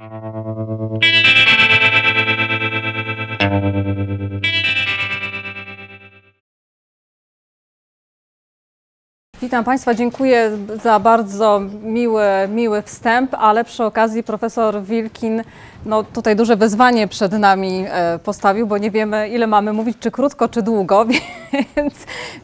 Uh... Witam Państwa, dziękuję za bardzo miły, miły wstęp, ale przy okazji profesor Wilkin no, tutaj duże wyzwanie przed nami e, postawił, bo nie wiemy ile mamy mówić, czy krótko, czy długo, więc,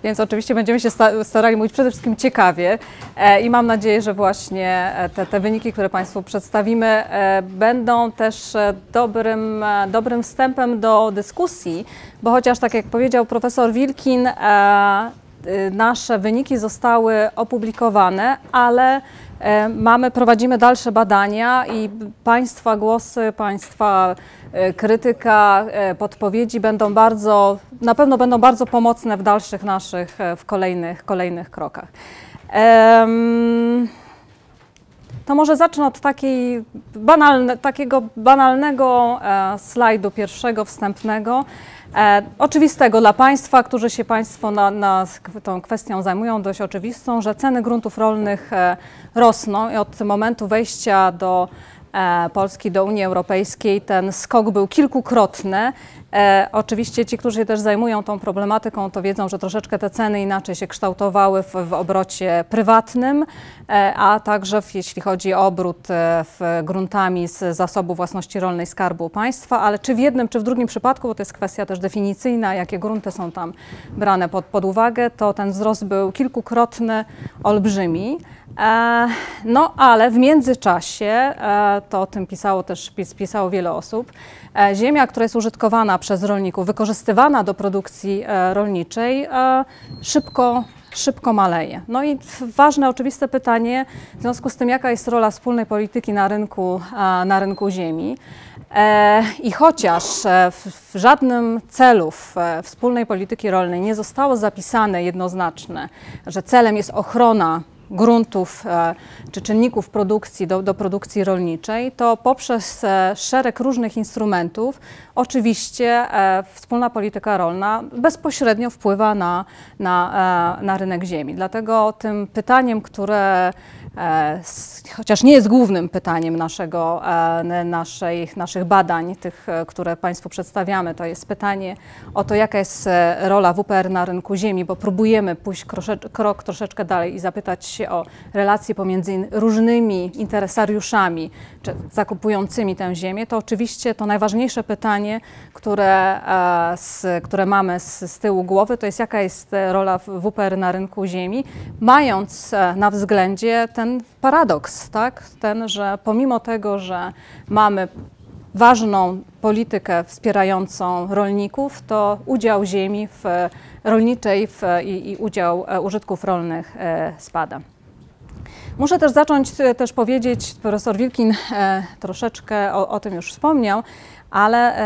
więc oczywiście będziemy się sta- starali mówić przede wszystkim ciekawie e, i mam nadzieję, że właśnie e, te, te wyniki, które Państwu przedstawimy, będą też dobrym, dobrym wstępem do dyskusji, bo chociaż tak jak powiedział profesor Wilkin, nasze wyniki zostały opublikowane, ale e, mamy, prowadzimy dalsze badania i Państwa głosy, Państwa e, krytyka, e, podpowiedzi będą bardzo, na pewno będą bardzo pomocne w dalszych naszych, w kolejnych, kolejnych krokach. To może zacznę od takiej banalne, takiego banalnego slajdu pierwszego, wstępnego. E, oczywistego dla Państwa, którzy się Państwo na, na tą kwestią zajmują, dość oczywistą, że ceny gruntów rolnych e, rosną i od momentu wejścia do e, Polski do Unii Europejskiej ten skok był kilkukrotny. E, oczywiście ci, którzy się też zajmują tą problematyką, to wiedzą, że troszeczkę te ceny inaczej się kształtowały w, w obrocie prywatnym, e, a także w, jeśli chodzi o obrót e, w gruntami z zasobu własności rolnej Skarbu Państwa, ale czy w jednym, czy w drugim przypadku, bo to jest kwestia też definicyjna, jakie grunty są tam brane pod, pod uwagę, to ten wzrost był kilkukrotny, olbrzymi. E, No, ale w międzyczasie, e, to o tym pisało też pis- pisało wiele osób, e, ziemia, która jest użytkowana przez rolników, wykorzystywana do produkcji e, rolniczej, e, szybko, szybko maleje. No i ważne, oczywiste pytanie w związku z tym, jaka jest rola wspólnej polityki na rynku, na rynku ziemi. E, I chociaż w, żadnym celów e, wspólnej polityki rolnej nie zostało zapisane jednoznaczne, że celem jest ochrona gruntów e, czy czynników produkcji do, do produkcji rolniczej, to poprzez e, szereg różnych instrumentów oczywiście e, wspólna polityka rolna bezpośrednio wpływa na, na, na rynek ziemi. Dlatego tym pytaniem, które chociaż nie jest głównym pytaniem naszego, e, naszej, naszych badań, tych, e, które Państwu przedstawiamy, to jest pytanie o to, jaka jest e, rola WPR na rynku ziemi, bo próbujemy pójść krok troszeczkę dalej i zapytać się o relacje pomiędzy różnymi interesariuszami, czy zakupującymi tę ziemię, to oczywiście to najważniejsze pytanie, które, e, z, które mamy z, z tyłu głowy, to jest jaka jest e, rola WPR na rynku ziemi, mając e, na względzie ten paradoks, tak? ten, że pomimo tego, że mamy ważną politykę wspierającą rolników, to udział ziemi w rolniczej w, i, i udział użytków rolnych spada. Muszę też zacząć e, też powiedzieć, profesor Wilkin e, troszeczkę o, o tym już wspomniał, ale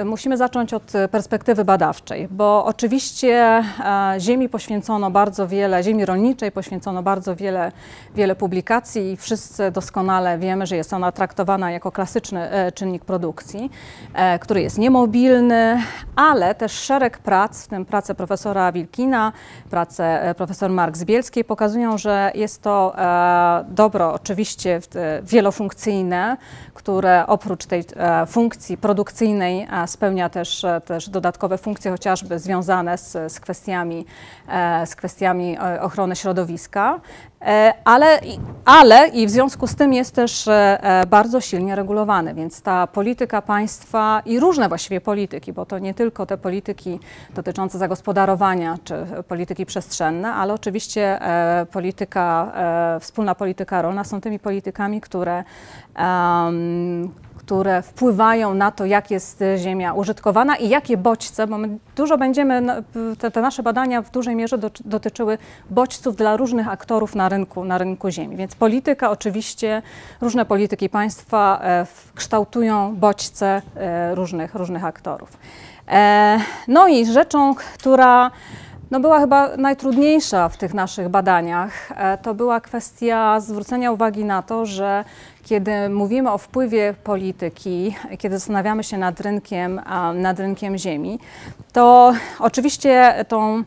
e, musimy zacząć od perspektywy badawczej, bo oczywiście e, ziemi poświęcono bardzo wiele, ziemi rolniczej poświęcono bardzo wiele, wiele publikacji i wszyscy doskonale wiemy, że jest ona traktowana jako klasyczny e, czynnik produkcji, który jest niemobilny, ale też szereg prac, w tym prace profesora Wilkina, prace profesor Mark Zbielskiej pokazują, że jest to dobro oczywiście wielofunkcyjne, które oprócz tej funkcji produkcyjnej spełnia też, e, też dodatkowe funkcje, chociażby związane z, z, kwestiami, e, z kwestiami e, ochrony środowiska. Ale, ale i w związku z tym jest też bardzo silnie regulowany, więc ta polityka państwa i różne właściwie polityki, bo to nie tylko te polityki dotyczące zagospodarowania czy polityki przestrzenne, ale oczywiście polityka, wspólna polityka rolna są tymi politykami, które które wpływają na to, jak jest ziemia użytkowana i jakie bodźce, bo my dużo będziemy, na- te, te nasze badania w dużej mierze do, dotyczyły bodźców dla różnych aktorów na rynku, na rynku ziemi. Więc polityka oczywiście, różne polityki państwa e, kształtują bodźce e, różnych, różnych aktorów. E, no i rzeczą, która no była chyba najtrudniejsza w tych naszych badaniach, e, to była kwestia zwrócenia uwagi na to, że kiedy mówimy o wpływie polityki, kiedy zastanawiamy się nad rynkiem, nad rynkiem ziemi, to oczywiście tą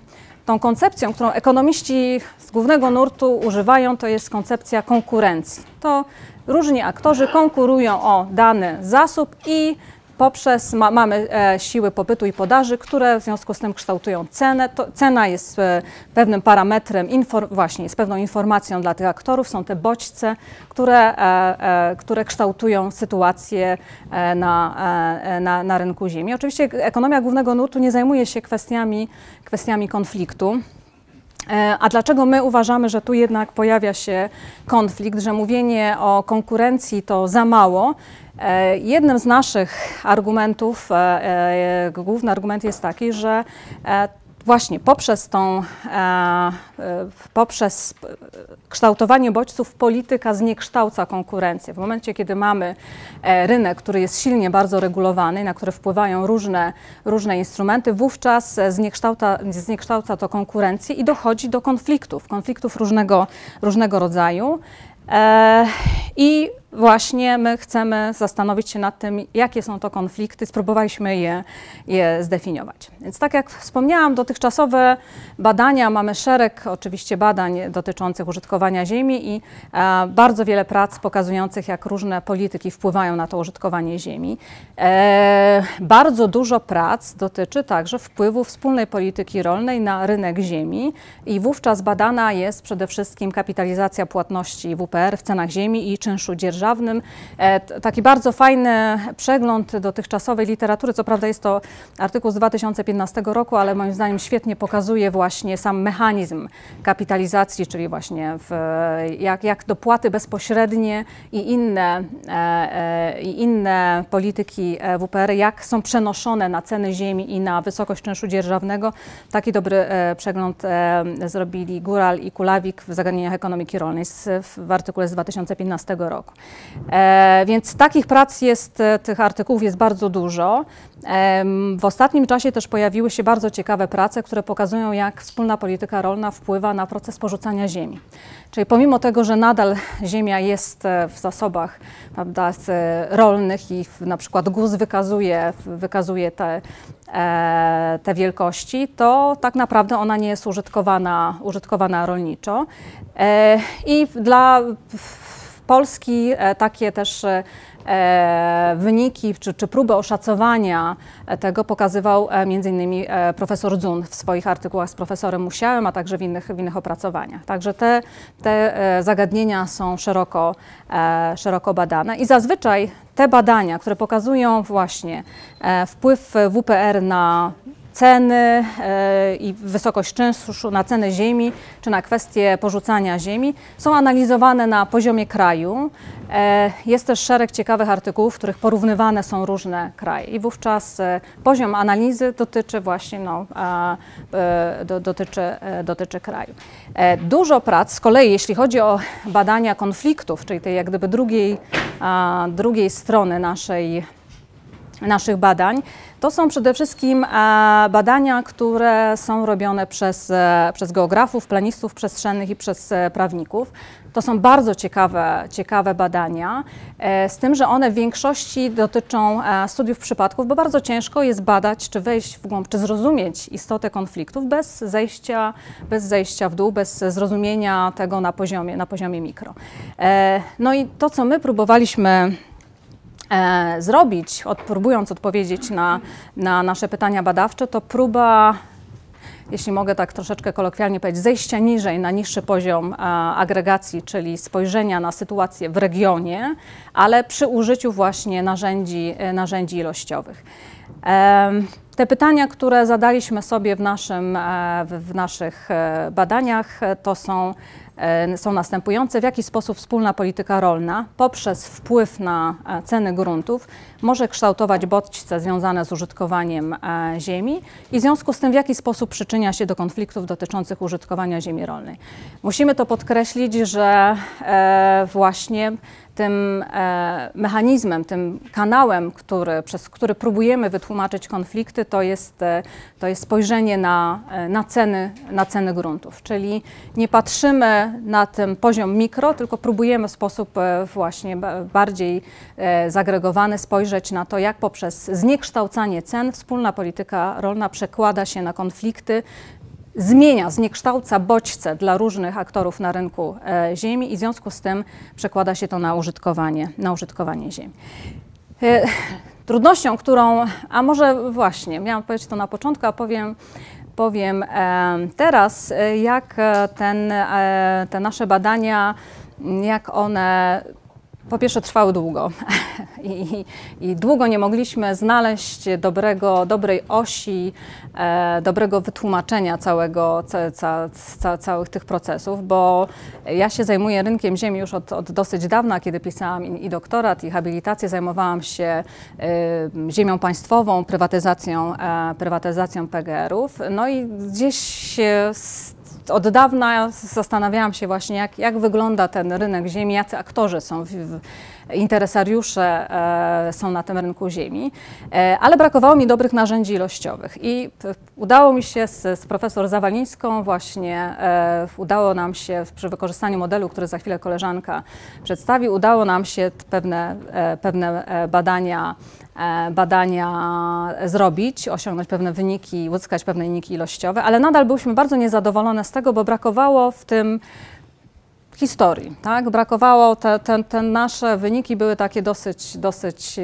tą koncepcją, którą ekonomiści z głównego nurtu używają, to jest koncepcja konkurencji. To różni aktorzy konkurują o dany zasób i poprzez ma, mamy e, siły popytu i podaży, które w związku z tym kształtują cenę. To, cena jest e, pewnym parametrem, właśnie jest pewną informacją dla tych aktorów. Są te bodźce, które, e, e które kształtują sytuację e, na, e, na, na rynku ziemi. Oczywiście ekonomia głównego nurtu nie zajmuje się kwestiami, kwestiami konfliktu. A dlaczego my uważamy, że tu jednak pojawia się konflikt, że mówienie o konkurencji to za mało? E, jednym z naszych argumentów, e, e, główny argument jest taki, że właśnie poprzez tą, poprzez kształtowanie bodźców polityka zniekształca konkurencję. W momencie, kiedy mamy rynek, który jest silnie bardzo regulowany, na który wpływają różne, różne instrumenty, wówczas zniekształca, zniekształca to konkurencję i dochodzi do konfliktów, konfliktów różnego, różnego rodzaju. I właśnie my chcemy zastanowić się nad tym, jakie są to konflikty, spróbowaliśmy je, je zdefiniować. Więc tak jak wspomniałam, dotychczasowe badania, mamy szereg oczywiście badań dotyczących użytkowania ziemi i e, bardzo wiele prac pokazujących, jak różne polityki wpływają na to użytkowanie ziemi. E, bardzo dużo prac dotyczy także wpływu wspólnej polityki rolnej na rynek ziemi i wówczas badana jest przede wszystkim kapitalizacja płatności WPR w cenach ziemi i czynszu dzierżawnego E, taki bardzo fajny przegląd dotychczasowej literatury. Co prawda jest to artykuł z 2015 roku, ale moim zdaniem świetnie pokazuje właśnie sam mechanizm kapitalizacji, czyli właśnie w, jak, jak dopłaty bezpośrednie i inne, e, e, i inne polityki WPR, jak są przenoszone na ceny ziemi i na wysokość czynszu dzierżawnego. Taki dobry przegląd zrobili Góral i Kulawik w zagadnieniach ekonomiki rolnej w artykule z 2015 roku. E, więc takich prac jest, e, tych artykułów jest bardzo dużo. W ostatnim czasie też pojawiły się bardzo ciekawe prace, które pokazują, jak wspólna polityka rolna wpływa na proces porzucania ziemi. Czyli pomimo tego, że nadal ziemia jest e, w zasobach prawda, rolnych i na przykład GUS wykazuje, wykazuje te, te wielkości, to tak naprawdę ona nie jest użytkowana, użytkowana rolniczo. I dla Polski e, takie też e, e, wyniki czy, czy próby oszacowania tego pokazywał m.in. profesor Dzun w swoich artykułach z profesorem Musiałem, a także w innych, w innych opracowaniach. Także te, te zagadnienia są szeroko, szeroko badane i zazwyczaj te badania, które pokazują właśnie wpływ WPR na ceny e, i wysokość czynszu na cenę ziemi, czy na kwestie porzucania ziemi, są analizowane na poziomie kraju. E, jest też szereg ciekawych artykułów, w których porównywane są różne kraje i wówczas e, poziom analizy dotyczy właśnie no, dotyczy, dotyczy kraju. Dużo prac z kolei, jeśli chodzi o badania konfliktów, czyli tej jak gdyby drugiej, drugiej strony naszej naszych badań, to są przede wszystkim e, badania, które są robione przez, e, przez geografów, planistów przestrzennych i przez e, prawników. To są bardzo ciekawe, ciekawe badania, z tym, że one w większości dotyczą studiów przypadków, bo bardzo ciężko jest badać, czy wejść w głąb, czy zrozumieć istotę konfliktów bez zejścia, bez zejścia w dół, bez zrozumienia tego na poziomie, na poziomie mikro. No i to, co my próbowaliśmy zrobić, od, próbując odpowiedzieć na, na nasze pytania badawcze, to próba jeśli mogę tak troszeczkę kolokwialnie powiedzieć, zejścia niżej na niższy poziom e, agregacji, czyli spojrzenia na sytuację w regionie, ale przy użyciu właśnie narzędzi, e, narzędzi ilościowych. E, te pytania, które zadaliśmy sobie w, naszym, e, w naszych badaniach, to są E, są następujące. W jaki sposób wspólna polityka rolna poprzez wpływ na e, ceny gruntów może kształtować bodźce związane z użytkowaniem e, ziemi i w związku z tym w jaki sposób przyczynia się do konfliktów dotyczących użytkowania ziemi rolnej. Musimy to podkreślić, że właśnie tym e, mechanizmem, tym kanałem, który, przez który próbujemy wytłumaczyć konflikty, to jest, e, to jest spojrzenie na, e, na, ceny, na ceny gruntów. Czyli nie patrzymy na ten poziom mikro, tylko próbujemy w sposób właśnie bardziej zagregowany spojrzeć na to, jak poprzez zniekształcanie cen wspólna polityka rolna przekłada się na konflikty zmienia, zniekształca bodźce dla różnych aktorów na rynku e, ziemi i w związku z tym przekłada się to na użytkowanie, na użytkowanie ziemi. E, trudnością, którą, a może właśnie, miałam powiedzieć to na początku, a powiem, powiem e, teraz, jak ten, te nasze badania, jak one po pierwsze trwały długo. I, i, długo nie mogliśmy znaleźć dobrego, dobrej osi, e, dobrego wytłumaczenia całego, ca, ca, ca, całych tych procesów, bo ja się zajmuję rynkiem ziemi już od, od dosyć dawna, kiedy pisałam i, i, doktorat, i habilitację, zajmowałam się e, ziemią państwową, prywatyzacją, e, prywatyzacją PGR-ów, no i gdzieś od dawna zastanawiałam się właśnie, jak, jak wygląda ten rynek ziemi, jacy aktorzy są, w, w, interesariusze e, są na tym rynku ziemi, e, ale brakowało mi dobrych narzędzi ilościowych i udało mi się z, z profesor Zawalińską właśnie, e, udało nam się przy wykorzystaniu modelu, który za chwilę koleżanka przedstawi, udało nam się pewne, e, pewne e, badania e, badania zrobić, osiągnąć pewne wyniki, uzyskać pewne wyniki ilościowe, ale nadal byliśmy bardzo niezadowolone z tego, bo brakowało w tym historii. Tak? Brakowało, te, te, te, nasze wyniki były takie dosyć, dosyć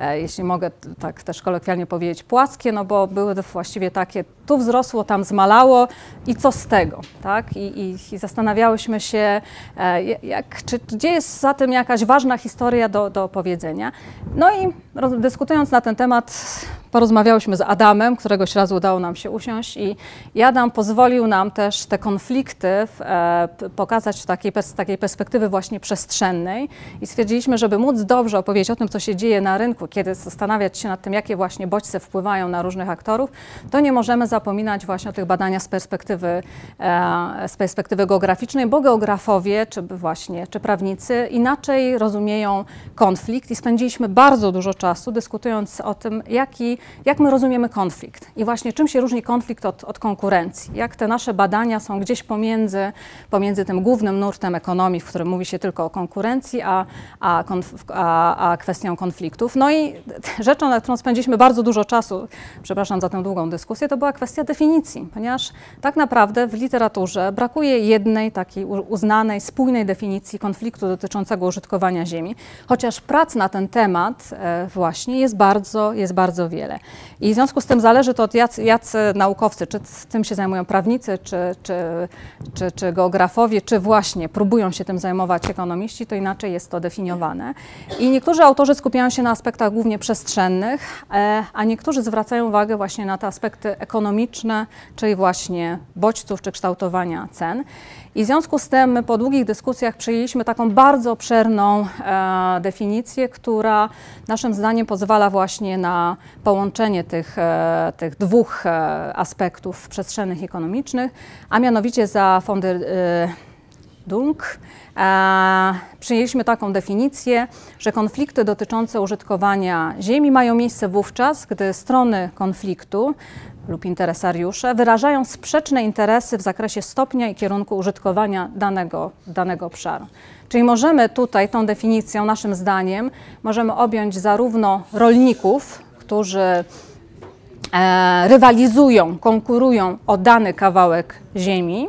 e, jeśli mogę tak też kolokwialnie powiedzieć, płaskie, no bo były właściwie takie, tu wzrosło, tam zmalało i co z tego? Tak? I, i, i zastanawiałyśmy się, e, jak, czy, gdzie jest za tym jakaś ważna historia do, do opowiedzenia. No i dyskutując na ten temat, porozmawiałyśmy z Adamem, któregoś razu udało nam się usiąść i, i Adam pozwolił nam też te konflikty w, e, pokazać w takiej, z takiej perspektywy właśnie przestrzennej i stwierdziliśmy, żeby móc dobrze opowiedzieć o tym, co się dzieje na rynku, kiedy zastanawiać się nad tym, jakie właśnie bodźce wpływają na różnych aktorów, to nie możemy zapominać właśnie o tych badaniach z perspektywy, e, z perspektywy geograficznej, bo geografowie, czy właśnie, czy prawnicy inaczej rozumieją konflikt i spędziliśmy bardzo dużo czasu dyskutując o tym, jaki jak my rozumiemy konflikt i właśnie czym się różni konflikt od, od konkurencji, jak te nasze badania są gdzieś pomiędzy, pomiędzy tym głównym nurtem ekonomii, w którym mówi się tylko o konkurencji, a, a, a, a kwestią konfliktów. No i rzeczą, na którą spędziliśmy bardzo dużo czasu, przepraszam za tę długą dyskusję, to była kwestia definicji, ponieważ tak naprawdę w literaturze brakuje jednej takiej uznanej, spójnej definicji konfliktu dotyczącego użytkowania ziemi, chociaż prac na ten temat e, właśnie jest bardzo, jest bardzo wiele. I w związku z tym zależy to od jacy, jacy naukowcy, czy tym się zajmują prawnicy, czy, czy, czy, czy geografowie, czy właśnie próbują się tym zajmować ekonomiści, to inaczej jest to definiowane. I niektórzy autorzy skupiają się na aspektach głównie przestrzennych, e, a niektórzy zwracają uwagę właśnie na te aspekty ekonomiczne, czyli właśnie bodźców czy kształtowania cen. I w związku z tym my po długich dyskusjach przyjęliśmy taką bardzo obszerną e, definicję, która naszym zdaniem pozwala właśnie na połączenie tych, e, tych dwóch e, aspektów przestrzennych ekonomicznych, a mianowicie za e, Dung e, przyjęliśmy taką definicję, że konflikty dotyczące użytkowania ziemi mają miejsce wówczas, gdy strony konfliktu lub interesariusze wyrażają sprzeczne interesy w zakresie stopnia i kierunku użytkowania danego, danego obszaru. Czyli możemy tutaj tą definicją, naszym zdaniem, możemy objąć zarówno rolników, którzy e, rywalizują, konkurują o dany kawałek ziemi,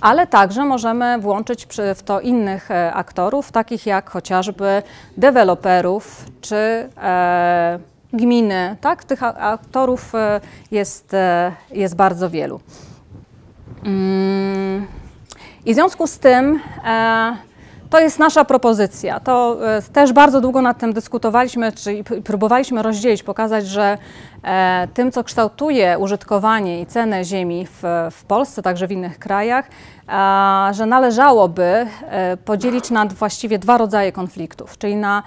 ale także możemy włączyć w to innych e, aktorów, takich jak chociażby deweloperów czy e, gminy, tak? Tych aktorów e, jest, jest bardzo wielu. Mm. I w związku z tym to jest nasza propozycja. To też bardzo długo nad tym dyskutowaliśmy, czyli próbowaliśmy rozdzielić, pokazać, że tym, co kształtuje użytkowanie i cenę ziemi w, w Polsce, także w innych krajach, że należałoby podzielić na właściwie dwa rodzaje konfliktów, czyli na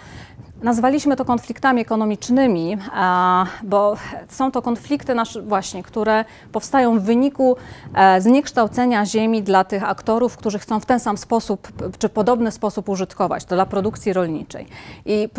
Nazwaliśmy to konfliktami ekonomicznymi, bo są to konflikty nasze właśnie, które powstają w wyniku e, zniekształcenia ziemi dla tych aktorów, którzy chcą w ten sam sposób czy podobny sposób użytkować, to dla produkcji rolniczej. I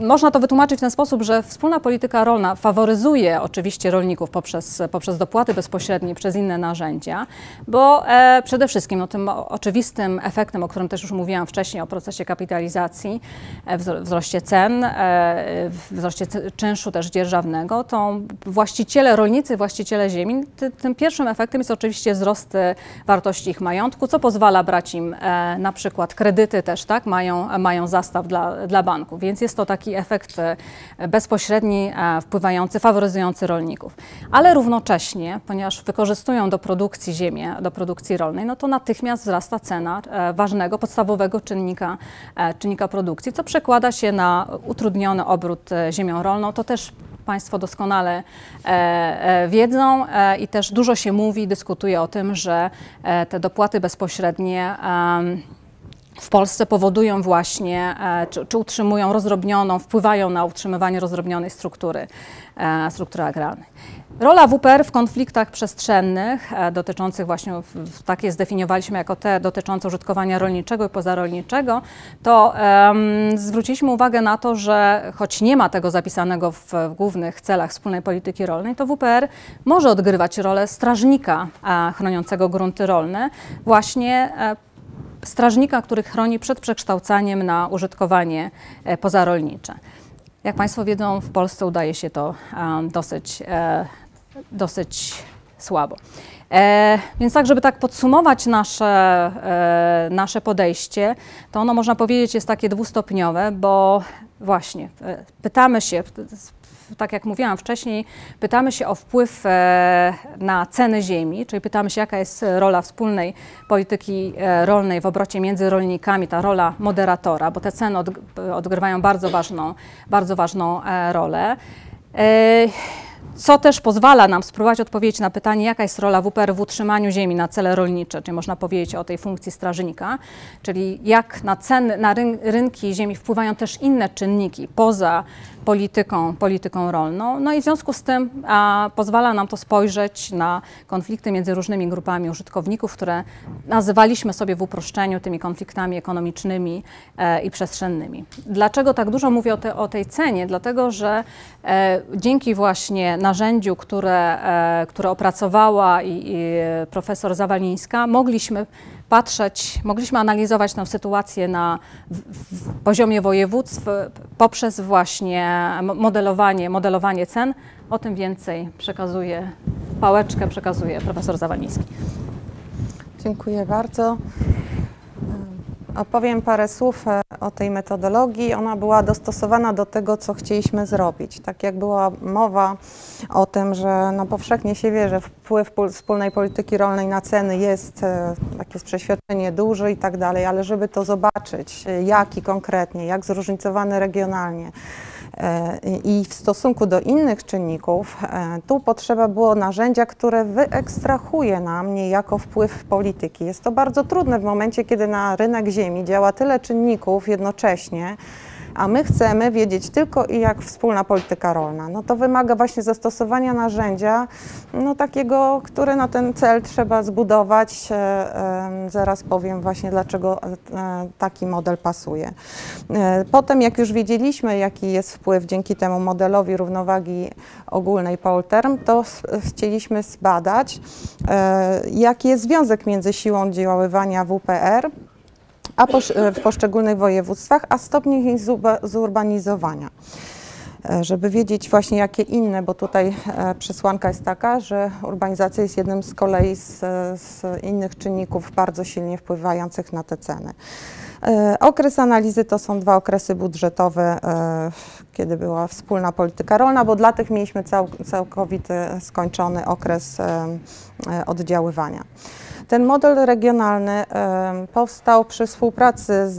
można to wytłumaczyć w ten sposób, że wspólna polityka rolna faworyzuje oczywiście rolników poprzez, poprzez dopłaty bezpośrednie, przez inne narzędzia, bo e, przede wszystkim no, tym oczywistym efektem, o którym też już mówiłam wcześniej, o procesie kapitalizacji, e, wzroście cen, e, wzroście czynszu też dzierżawnego, to właściciele, rolnicy, właściciele ziemi, ty, tym pierwszym efektem jest oczywiście wzrost e, wartości ich majątku, co pozwala brać im e, na przykład kredyty też, tak, mają, mają zastaw dla, dla banków, więc jest to taki efekt bezpośredni, wpływający, faworyzujący rolników. Ale równocześnie, ponieważ wykorzystują do produkcji ziemię, do produkcji rolnej, no to natychmiast wzrasta cena ważnego, podstawowego czynnika, czynnika produkcji, co przekłada się na utrudniony obrót ziemią rolną. To też Państwo doskonale wiedzą i też dużo się mówi, dyskutuje o tym, że te dopłaty bezpośrednie w Polsce powodują właśnie, e, czy, czy, utrzymują rozrobnioną, wpływają na utrzymywanie rozrobnionej struktury, e, struktury agrarnej. Rola WPR w konfliktach przestrzennych e, dotyczących właśnie, takie zdefiniowaliśmy jako te dotyczące użytkowania rolniczego i pozarolniczego, to um, zwróciliśmy uwagę na to, że choć nie ma tego zapisanego w, w głównych celach wspólnej polityki rolnej, to WPR może odgrywać rolę strażnika e, chroniącego grunty rolne właśnie e, strażnika, który chroni przed przekształcaniem na użytkowanie e, pozarolnicze. Jak Państwo wiedzą, w Polsce udaje się to dosyć, dosyć słabo. E, więc tak, żeby tak podsumować nasze, nasze podejście, to ono można powiedzieć jest takie dwustopniowe, bo właśnie pytamy się, tak jak mówiłam wcześniej, pytamy się o wpływ e, na ceny ziemi, czyli pytamy się, jaka jest rola wspólnej polityki e, rolnej w obrocie między rolnikami, ta rola moderatora, bo te ceny odgrywają bardzo ważną, bardzo ważną e, rolę co też pozwala nam spróbować odpowiedzieć na pytanie, jaka jest rola WPR w utrzymaniu ziemi na cele rolnicze, czyli można powiedzieć o tej funkcji strażnika, czyli jak na ceny, na rynki ziemi wpływają też inne czynniki poza polityką, polityką rolną. No i w związku z tym a, pozwala nam to spojrzeć na konflikty między różnymi grupami użytkowników, które nazywaliśmy sobie w uproszczeniu tymi konfliktami ekonomicznymi e, i przestrzennymi. Dlaczego tak dużo mówię o, te, o tej cenie? Dlatego, że e, dzięki właśnie narzędziu, które, e, które opracowała i, i profesor Zawalińska, mogliśmy patrzeć, mogliśmy analizować tę sytuację na w, poziomie województw poprzez właśnie modelowanie, modelowanie cen. O tym więcej przekazuje pałeczkę, przekazuje profesor Zawaliński. Dziękuję bardzo. Opowiem parę słów e, o tej metodologii. Ona była dostosowana do tego, co chcieliśmy zrobić. Tak jak była mowa o tym, że no powszechnie się wie, że wpływ wspólnej polityki rolnej na ceny jest, e, takie jest przeświadczenie duży i tak dalej, ale żeby to zobaczyć, e, jaki konkretnie, jak zróżnicowany regionalnie, I w stosunku do innych czynników, e, tu potrzeba było narzędzia, które wyekstrahuje nam niejako wpływ polityki. Jest to bardzo trudne w momencie, kiedy na rynek ziemi działa tyle czynników jednocześnie, a my chcemy wiedzieć tylko i jak wspólna polityka rolna. No to wymaga właśnie zastosowania narzędzia, no takiego, które na ten cel trzeba zbudować. E, zaraz powiem właśnie, dlaczego e, taki model pasuje. E, potem, jak już wiedzieliśmy, jaki jest wpływ dzięki temu modelowi równowagi ogólnej Polterm, to chcieliśmy zbadać, jaki jest związek między siłą działania WPR a w poszczególnych województwach, a stopniem ich zurbanizowania. E, żeby wiedzieć właśnie jakie inne, bo tutaj e, przesłanka jest taka, że urbanizacja jest jednym z kolei z, z innych czynników bardzo silnie wpływających na te ceny. E, okres analizy to są dwa okresy budżetowe, kiedy była wspólna polityka rolna, bo dla tych mieliśmy cał, całkowity skończony okres oddziaływania. Ten model regionalny powstał przy współpracy z,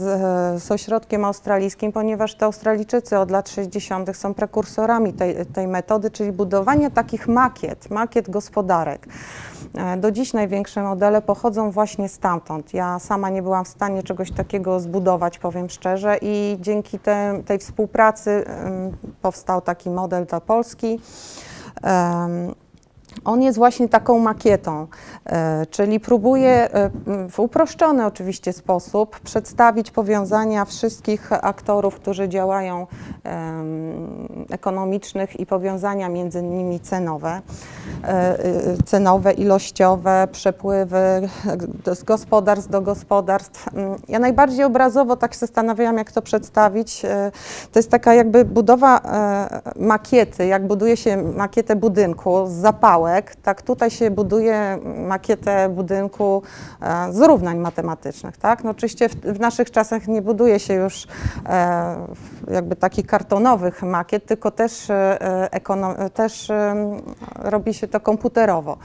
z ośrodkiem australijskim, ponieważ te Australijczycy od lat 60. są prekursorami tej, tej metody, czyli budowania takich makiet, makiet gospodarek. E, do dziś największe modele pochodzą właśnie stamtąd. Ja sama nie byłam w stanie czegoś takiego zbudować, powiem szczerze, i dzięki te, tej współpracy powstał taki model dla Polski. on jest właśnie taką makietą, e, czyli próbuje e, w uproszczony oczywiście sposób przedstawić powiązania wszystkich aktorów, którzy działają ekonomicznych i powiązania między nimi cenowe, e, e, cenowe, ilościowe, przepływy e, z gospodarstw do gospodarstw. Mm, Ja najbardziej obrazowo tak się zastanawiałam, jak to przedstawić. E, To jest taka jakby budowa e, makiety, jak buduje się makietę budynku z zapałek, tak tutaj się buduje makietę budynku e, z równań matematycznych. Tak? No oczywiście w, w naszych czasach nie buduje się już e, jakby takich kartonowych makiet, tylko też, e, też robi się to komputerowo.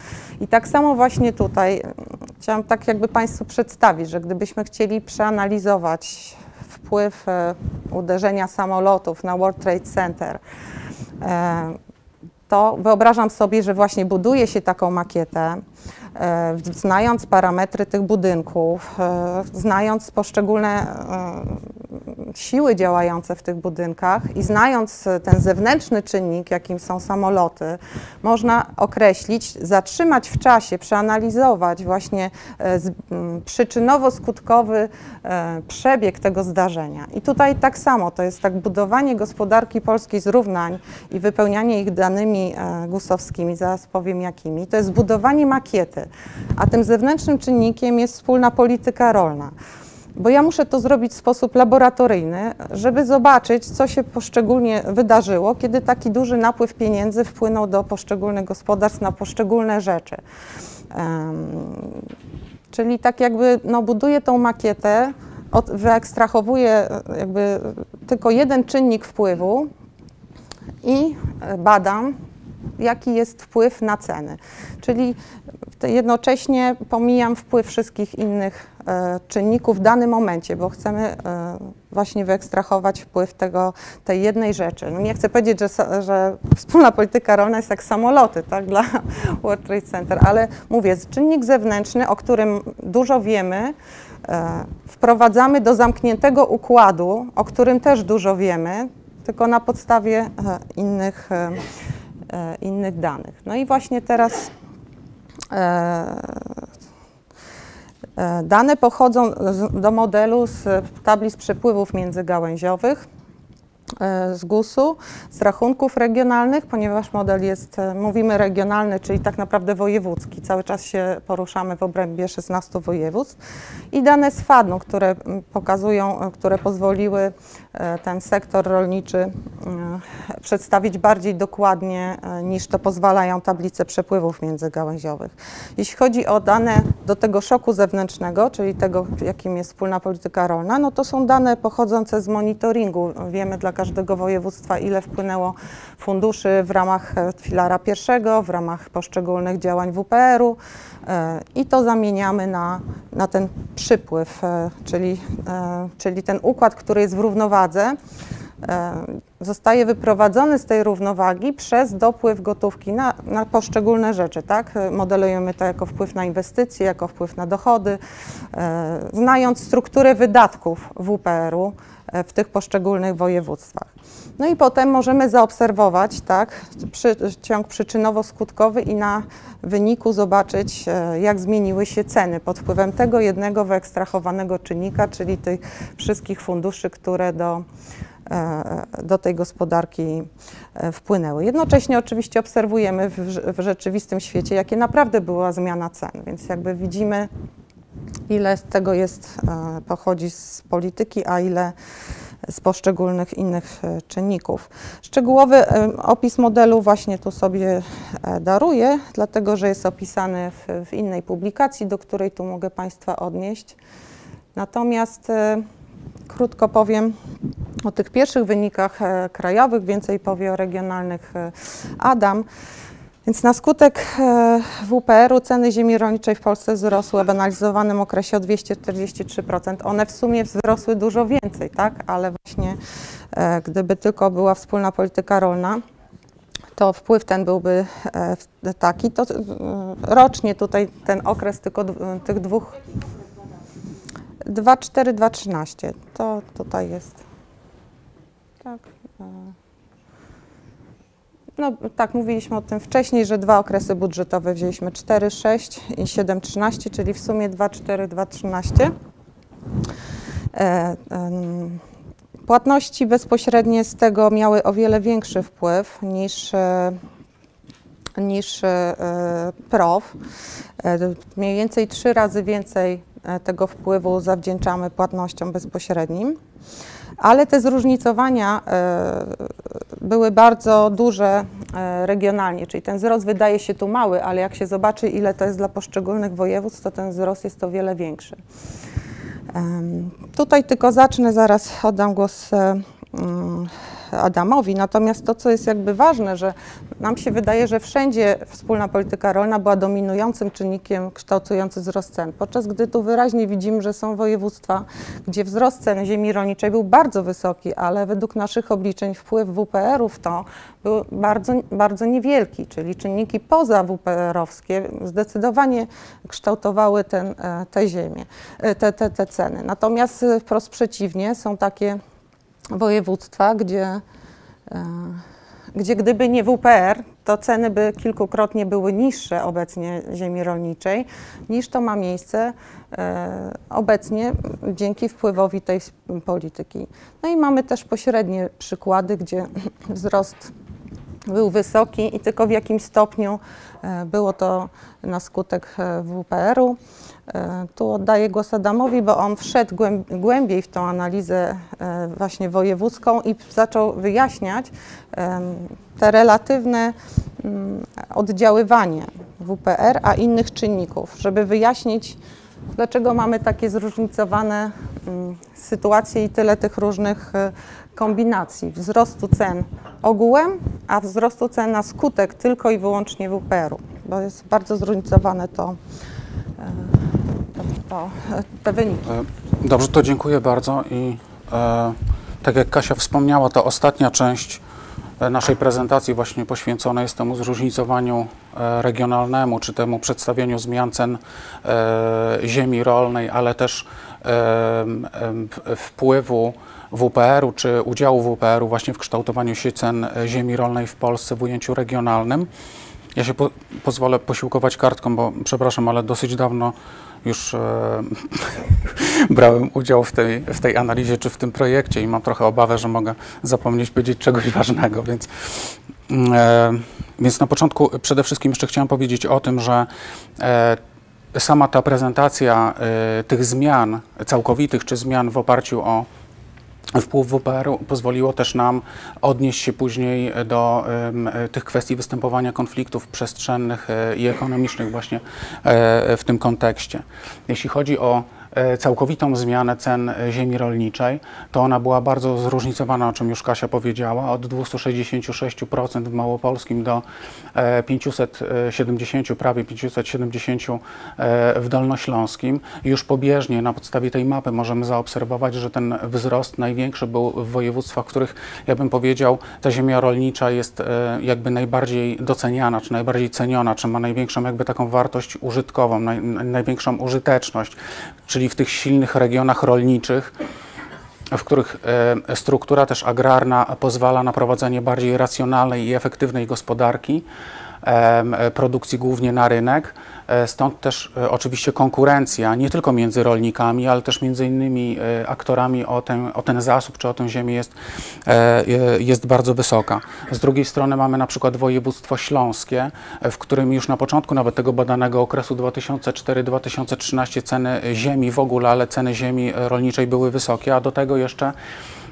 I tak samo właśnie tutaj chciałam tak jakby Państwu przedstawić, że gdybyśmy chcieli przeanalizować wpływ uderzenia samolotów na World Trade Center, to wyobrażam sobie, że właśnie buduje się taką makietę, znając parametry tych budynków, e, znając poszczególne e, siły działające w tych budynkach i znając e, ten zewnętrzny czynnik, jakim są samoloty, można określić, zatrzymać w czasie, przeanalizować właśnie e, przyczynowo-skutkowy e, przebieg tego zdarzenia. I tutaj tak samo, to jest tak budowanie gospodarki polskiej z równań i wypełnianie ich danymi e, gusowskimi, zaraz powiem jakimi, to jest budowanie makiety, a tym zewnętrznym czynnikiem jest wspólna polityka rolna. Bo ja muszę to zrobić w sposób laboratoryjny, żeby zobaczyć, co się poszczególnie wydarzyło, kiedy taki duży napływ pieniędzy wpłynął do poszczególnych gospodarstw na poszczególne rzeczy. Em, czyli tak jakby no, buduję tą makietę, od, wyekstrahowuję e, jakby tylko jeden czynnik wpływu i badam, jaki jest wpływ na ceny. Czyli jednocześnie pomijam wpływ wszystkich innych e, czynników w danym momencie, bo chcemy e, właśnie wyekstrahować wpływ tego, tej jednej rzeczy. No nie chcę powiedzieć, że, że wspólna polityka rolna jest jak samoloty tak, dla World Trade Center, ale mówię, czynnik zewnętrzny, o którym dużo wiemy, e, wprowadzamy do zamkniętego układu, o którym też dużo wiemy, tylko na podstawie innych, innych danych. No i właśnie teraz dane pochodzą do modelu z tablic przepływów międzygałęziowych e, z GUS-u, z rachunków regionalnych, ponieważ model jest, e, mówimy regionalny, czyli tak naprawdę wojewódzki. Cały czas się poruszamy w obrębie 16 województw. I dane z FADN-u, które pokazują, e, które pozwoliły e, ten sektor rolniczy mm, przedstawić bardziej dokładnie e, niż to pozwalają tablice przepływów międzygałęziowych. Jeśli chodzi o dane do tego szoku zewnętrznego, czyli tego, jakim jest wspólna polityka rolna, no to są dane pochodzące z monitoringu. Wiemy dla każdego województwa, ile wpłynęło funduszy w ramach e, filara pierwszego, w ramach poszczególnych działań WPR-u e, i to zamieniamy na, na ten przypływ, e, czyli, czyli ten układ, który jest w równowadze, zostaje wyprowadzony z tej równowagi przez dopływ gotówki na, na poszczególne rzeczy. Tak? Modelujemy to jako wpływ na inwestycje, jako wpływ na dochody, znając strukturę wydatków WPR-u w tych poszczególnych województwach. No i potem możemy zaobserwować tak, przy, ciąg przyczynowo-skutkowy i na wyniku zobaczyć, e, jak zmieniły się ceny pod wpływem tego jednego wyekstrahowanego czynnika, czyli tych wszystkich funduszy, które do, e, do tej gospodarki e, wpłynęły. Jednocześnie oczywiście obserwujemy w, rzeczywistym świecie, jakie naprawdę była zmiana cen, więc jakby widzimy, ile z tego jest, pochodzi z polityki, a ile z poszczególnych innych e, czynników. Szczegółowy e, opis modelu właśnie tu sobie e, daruję, dlatego że jest opisany w, w innej publikacji, do której tu mogę Państwa odnieść. Natomiast krótko powiem o tych pierwszych wynikach krajowych, więcej powie o regionalnych Adam. Więc na skutek e, WPR-u ceny ziemi rolniczej w Polsce wzrosły w analizowanym okresie o 243%. One w sumie wzrosły dużo więcej, tak? Ale właśnie e, gdyby tylko była wspólna polityka rolna, to wpływ ten byłby e, taki. To rocznie tutaj ten okres tylko tych dwóch 2,4, 2,13. To tutaj jest. Tak. No tak, mówiliśmy o tym wcześniej, że dwa okresy budżetowe wzięliśmy 4-6 i 7-13, czyli w sumie 2-4-2-13. E, em, Płatności bezpośrednie z tego miały o wiele większy wpływ niż, e, niż e, PROW. E, Mniej więcej trzy razy więcej tego wpływu zawdzięczamy płatnościom bezpośrednim. Ale te zróżnicowania e, były bardzo duże e, regionalnie, czyli ten wzrost wydaje się tu mały, ale jak się zobaczy, ile to jest dla poszczególnych województw, to ten wzrost jest o wiele większy. Tutaj tylko zacznę, zaraz oddam głos e, mm, Adamowi. Natomiast to, co jest jakby ważne, że nam się wydaje, że wszędzie wspólna polityka rolna była dominującym czynnikiem kształtującym wzrost cen, podczas gdy tu wyraźnie widzimy, że są województwa, gdzie wzrost cen ziemi rolniczej był bardzo wysoki, ale według naszych obliczeń wpływ WPR-ów to był bardzo, bardzo niewielki, czyli czynniki poza WPR-owskie zdecydowanie kształtowały ten, e, te ziemię, e, te, te, te ceny. Natomiast wprost przeciwnie, są takie województwa, gdzie, e, gdzie gdyby nie WPR, to ceny by kilkukrotnie były niższe obecnie ziemi rolniczej, niż to ma miejsce e, obecnie dzięki wpływowi tej polityki. No i mamy też pośrednie przykłady, gdzie wzrost był wysoki i tylko w jakim stopniu e, było to na skutek WPR-u. E, Tu oddaję głos Adamowi, bo on wszedł głęb- głębiej w tą analizę e, właśnie wojewódzką i zaczął wyjaśniać te relatywne mm, oddziaływanie WPR, a innych czynników, żeby wyjaśnić, dlaczego mamy takie zróżnicowane mm, sytuacje i tyle tych różnych e, kombinacji. Wzrostu cen ogółem, a wzrostu cen na skutek tylko i wyłącznie WPR-u, bo jest bardzo zróżnicowane to, to, te wyniki. E, Dobrze, to dziękuję bardzo i e, tak jak Kasia wspomniała, to ostatnia część e, naszej prezentacji właśnie poświęcona jest temu zróżnicowaniu e, regionalnemu, czy temu przedstawieniu zmian cen e, ziemi rolnej, ale też e, wpływu WPR-u, czy udziału WPR-u właśnie w kształtowaniu się cen ziemi rolnej w Polsce w ujęciu regionalnym. Ja się po, pozwolę posiłkować kartką, bo przepraszam, ale dosyć dawno już e, brałem udział w tej, w tej analizie czy w tym projekcie i mam trochę obawę, że mogę zapomnieć powiedzieć czegoś ważnego, więc, mm, e, więc na początku przede wszystkim jeszcze chciałem powiedzieć o tym, że e, sama ta prezentacja e, tych zmian całkowitych czy zmian w oparciu o Wpływ WPR-u pozwoliło też nam odnieść się później do e, tych kwestii występowania konfliktów przestrzennych e, i ekonomicznych właśnie e, w tym kontekście. Jeśli chodzi o całkowitą zmianę cen ziemi rolniczej, to ona była bardzo zróżnicowana, o czym już Kasia powiedziała, od 266% w Małopolskim do 570, prawie 570 e, w Dolnośląskim. Już pobieżnie na podstawie tej mapy możemy zaobserwować, że ten wzrost największy był w województwach, w których, ja bym powiedział, ta ziemia rolnicza jest e, jakby najbardziej doceniana, czy najbardziej ceniona, czy ma największą jakby taką wartość użytkową, naj, największą użyteczność, czyli w tych silnych regionach rolniczych, w których e, struktura też agrarna pozwala na prowadzenie bardziej racjonalnej i efektywnej gospodarki, produkcji głównie na rynek. E, Stąd też e, oczywiście konkurencja nie tylko między rolnikami, ale też między innymi e, aktorami o ten, o ten zasób czy o tę ziemię jest, e, e, jest bardzo wysoka. Z drugiej strony mamy na przykład województwo śląskie, e, w którym już na początku nawet tego badanego okresu 2004-2013 ceny ziemi w ogóle, ale ceny ziemi e, rolniczej były wysokie, a do tego jeszcze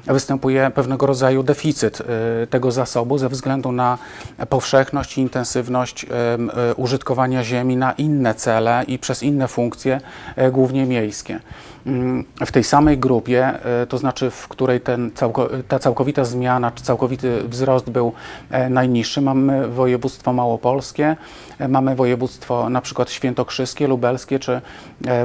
występuje pewnego rodzaju deficyt y, tego zasobu ze względu na powszechność i intensywność y, użytkowania ziemi na inne cele i przez inne funkcje, e, głównie miejskie. Mm, W tej samej grupie, e, to znaczy w której ten ta całkowita zmiana czy całkowity wzrost był e, najniższy, mamy województwo małopolskie, e, mamy województwo na przykład świętokrzyskie, lubelskie czy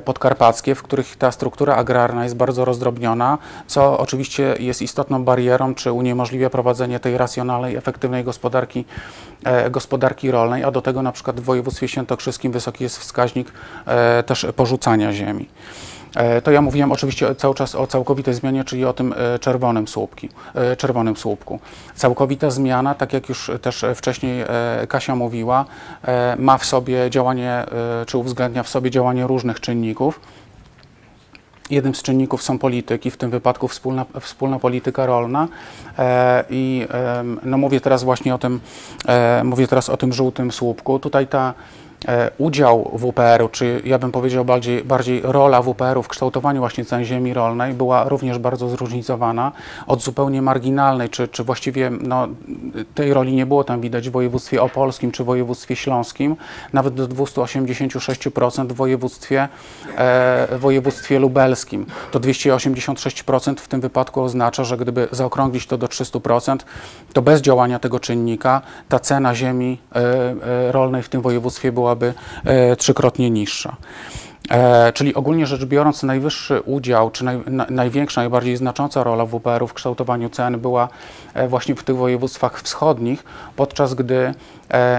podkarpackie, w których ta struktura agrarna jest bardzo rozdrobniona, co oczywiście jest istotną barierą, czy uniemożliwia prowadzenie tej racjonalnej, efektywnej gospodarki, gospodarki rolnej, a do tego na przykład w województwie świętokrzyskim wysoki jest wskaźnik też porzucania ziemi. E, To ja mówiłem oczywiście cały czas o całkowitej zmianie, czyli o tym e, czerwonym, słupki, e, czerwonym słupku. Całkowita zmiana, tak jak już też e, wcześniej e, Kasia mówiła, e, ma w sobie działanie, e, czy uwzględnia w sobie działanie różnych czynników. Jednym z czynników są polityki, w tym wypadku wspólna, wspólna polityka rolna. E, I em, no mówię teraz właśnie o tym, e, mówię teraz o tym żółtym słupku. Tutaj ta e, udział WPR-u, czy ja bym powiedział bardziej, bardziej rola WPR-u w kształtowaniu właśnie cen ziemi rolnej była również bardzo zróżnicowana. Od zupełnie marginalnej, czy, czy właściwie no, tej roli nie było tam widać w województwie opolskim czy województwie śląskim, nawet do 286% w województwie, e, województwie lubelskim. To 286% w tym wypadku oznacza, że gdyby zaokrąglić to do 300%, to bez działania tego czynnika ta cena ziemi e, e, rolnej w tym województwie byłaby e, trzykrotnie niższa. E, czyli ogólnie rzecz biorąc, najwyższy udział, czy naj, na, największa, najbardziej znacząca rola WPR-u w kształtowaniu cen była e, właśnie w tych województwach wschodnich, podczas gdy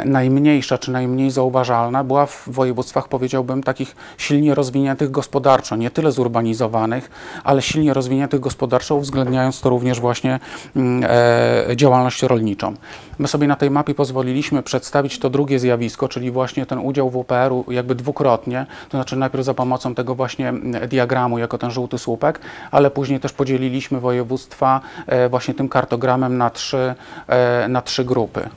najmniejsza, czy najmniej zauważalna była w województwach, powiedziałbym, takich silnie rozwiniętych gospodarczo, nie tyle zurbanizowanych, ale silnie rozwiniętych gospodarczo, uwzględniając to również właśnie mm, e, działalność rolniczą. My sobie na tej mapie pozwoliliśmy przedstawić to drugie zjawisko, czyli właśnie ten udział WPR-u jakby dwukrotnie, to znaczy najpierw za pomocą tego właśnie mm, diagramu jako ten żółty słupek, ale później też podzieliliśmy województwa e, właśnie tym kartogramem na trzy, e, na trzy grupy.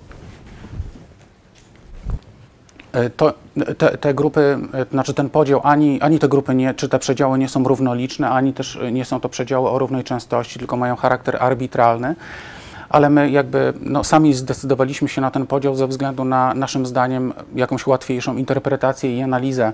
E, To, te, te grupy, e, znaczy ten podział, ani, ani te grupy, nie, czy te przedziały nie są równoliczne, ani też nie są to przedziały o równej częstości, tylko mają charakter arbitralny. Ale my jakby no, sami zdecydowaliśmy się na ten podział ze względu na naszym zdaniem jakąś łatwiejszą interpretację i analizę,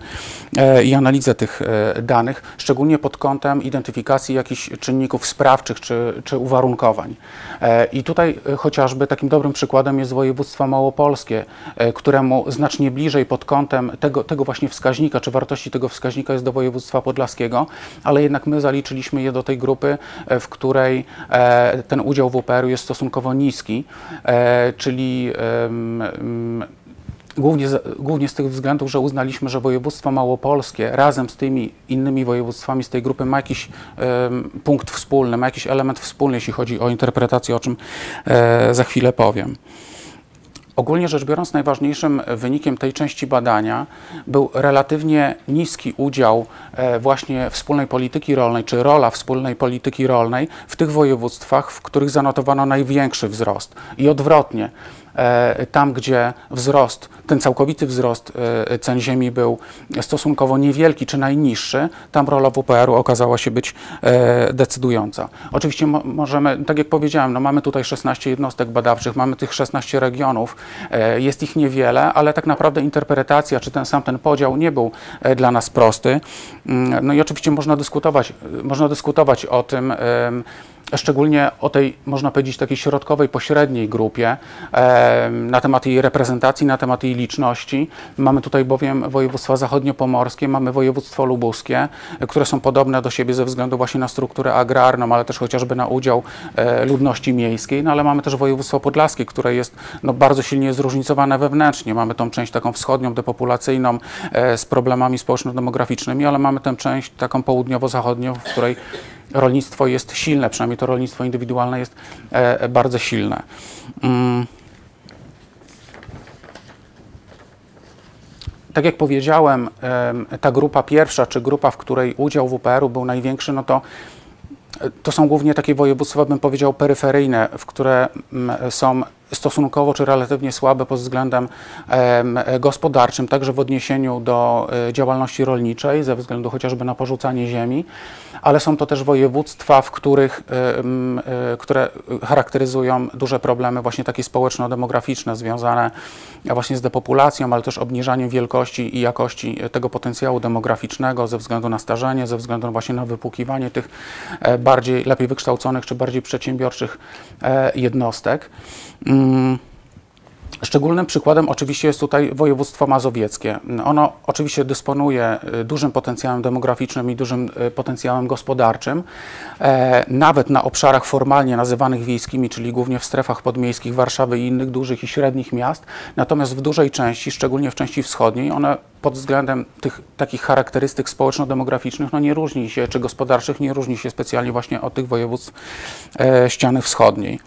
e, i analizę tych e, danych, szczególnie pod kątem identyfikacji jakichś czynników sprawczych czy, czy uwarunkowań. E, I tutaj e, chociażby takim dobrym przykładem jest województwo małopolskie, e, któremu znacznie bliżej pod kątem tego, tego właśnie wskaźnika, czy wartości tego wskaźnika jest do województwa podlaskiego, ale jednak my zaliczyliśmy je do tej grupy, e, w której ten udział WPR-u jest stosunkowo niski, e, czyli Głównie z, głównie z tych względów, że uznaliśmy, że województwo małopolskie razem z tymi innymi województwami z tej grupy ma jakiś punkt wspólny, ma jakiś element wspólny, jeśli chodzi o interpretację, o czym e, za chwilę powiem. Ogólnie rzecz biorąc, najważniejszym wynikiem tej części badania był relatywnie niski udział e, właśnie wspólnej polityki rolnej, czy rola wspólnej polityki rolnej w tych województwach, w których zanotowano największy wzrost. I odwrotnie, e, tam gdzie wzrost, ten całkowity wzrost e, cen ziemi był stosunkowo niewielki czy najniższy, tam rola WPR-u okazała się być e, decydująca. Oczywiście mo możemy, tak jak powiedziałem, no mamy tutaj 16 jednostek badawczych, mamy tych 16 regionów, e, jest ich niewiele, ale tak naprawdę interpretacja, czy ten sam ten podział nie był dla nas prosty. Mm, No i oczywiście można dyskutować, można dyskutować o tym, szczególnie o tej, można powiedzieć, takiej środkowej, pośredniej grupie, na temat jej reprezentacji, na temat jej liczności. Mamy tutaj bowiem województwa zachodniopomorskie, mamy województwo lubuskie, e, które są podobne do siebie ze względu właśnie na strukturę agrarną, ale też chociażby na udział e, ludności miejskiej, no ale mamy też województwo podlaskie, które jest no, bardzo silnie zróżnicowane wewnętrznie. Mamy tą część taką wschodnią, depopulacyjną, e, z problemami społeczno-demograficznymi, ale mamy tę część taką południowo-zachodnią, w której rolnictwo jest silne, przynajmniej to rolnictwo indywidualne jest bardzo silne. Tak jak powiedziałem, em, ta grupa pierwsza, czy grupa, w której udział WPR-u był największy, no to e, to są głównie takie województwa, bym powiedział, peryferyjne, w które mm, są stosunkowo czy relatywnie słabe pod względem em, gospodarczym, także w odniesieniu do e, działalności rolniczej, ze względu chociażby na porzucanie ziemi, ale są to też województwa, w których, e, które charakteryzują duże problemy właśnie takie społeczno-demograficzne związane właśnie z depopulacją, ale też obniżaniem wielkości i jakości tego potencjału demograficznego ze względu na starzenie, ze względu właśnie na wypłukiwanie tych e, bardziej, lepiej wykształconych czy bardziej przedsiębiorczych e, jednostek. Mm. Szczególnym przykładem oczywiście jest tutaj województwo mazowieckie. Ono oczywiście dysponuje y, dużym potencjałem demograficznym i dużym y, potencjałem gospodarczym, e, nawet na obszarach formalnie nazywanych wiejskimi, czyli głównie w strefach podmiejskich Warszawy i innych dużych i średnich miast. Natomiast w dużej części, szczególnie w części wschodniej, one pod względem tych takich charakterystyk społeczno-demograficznych no nie różni się, czy gospodarczych, nie różni się specjalnie właśnie od tych województw e, ściany wschodniej.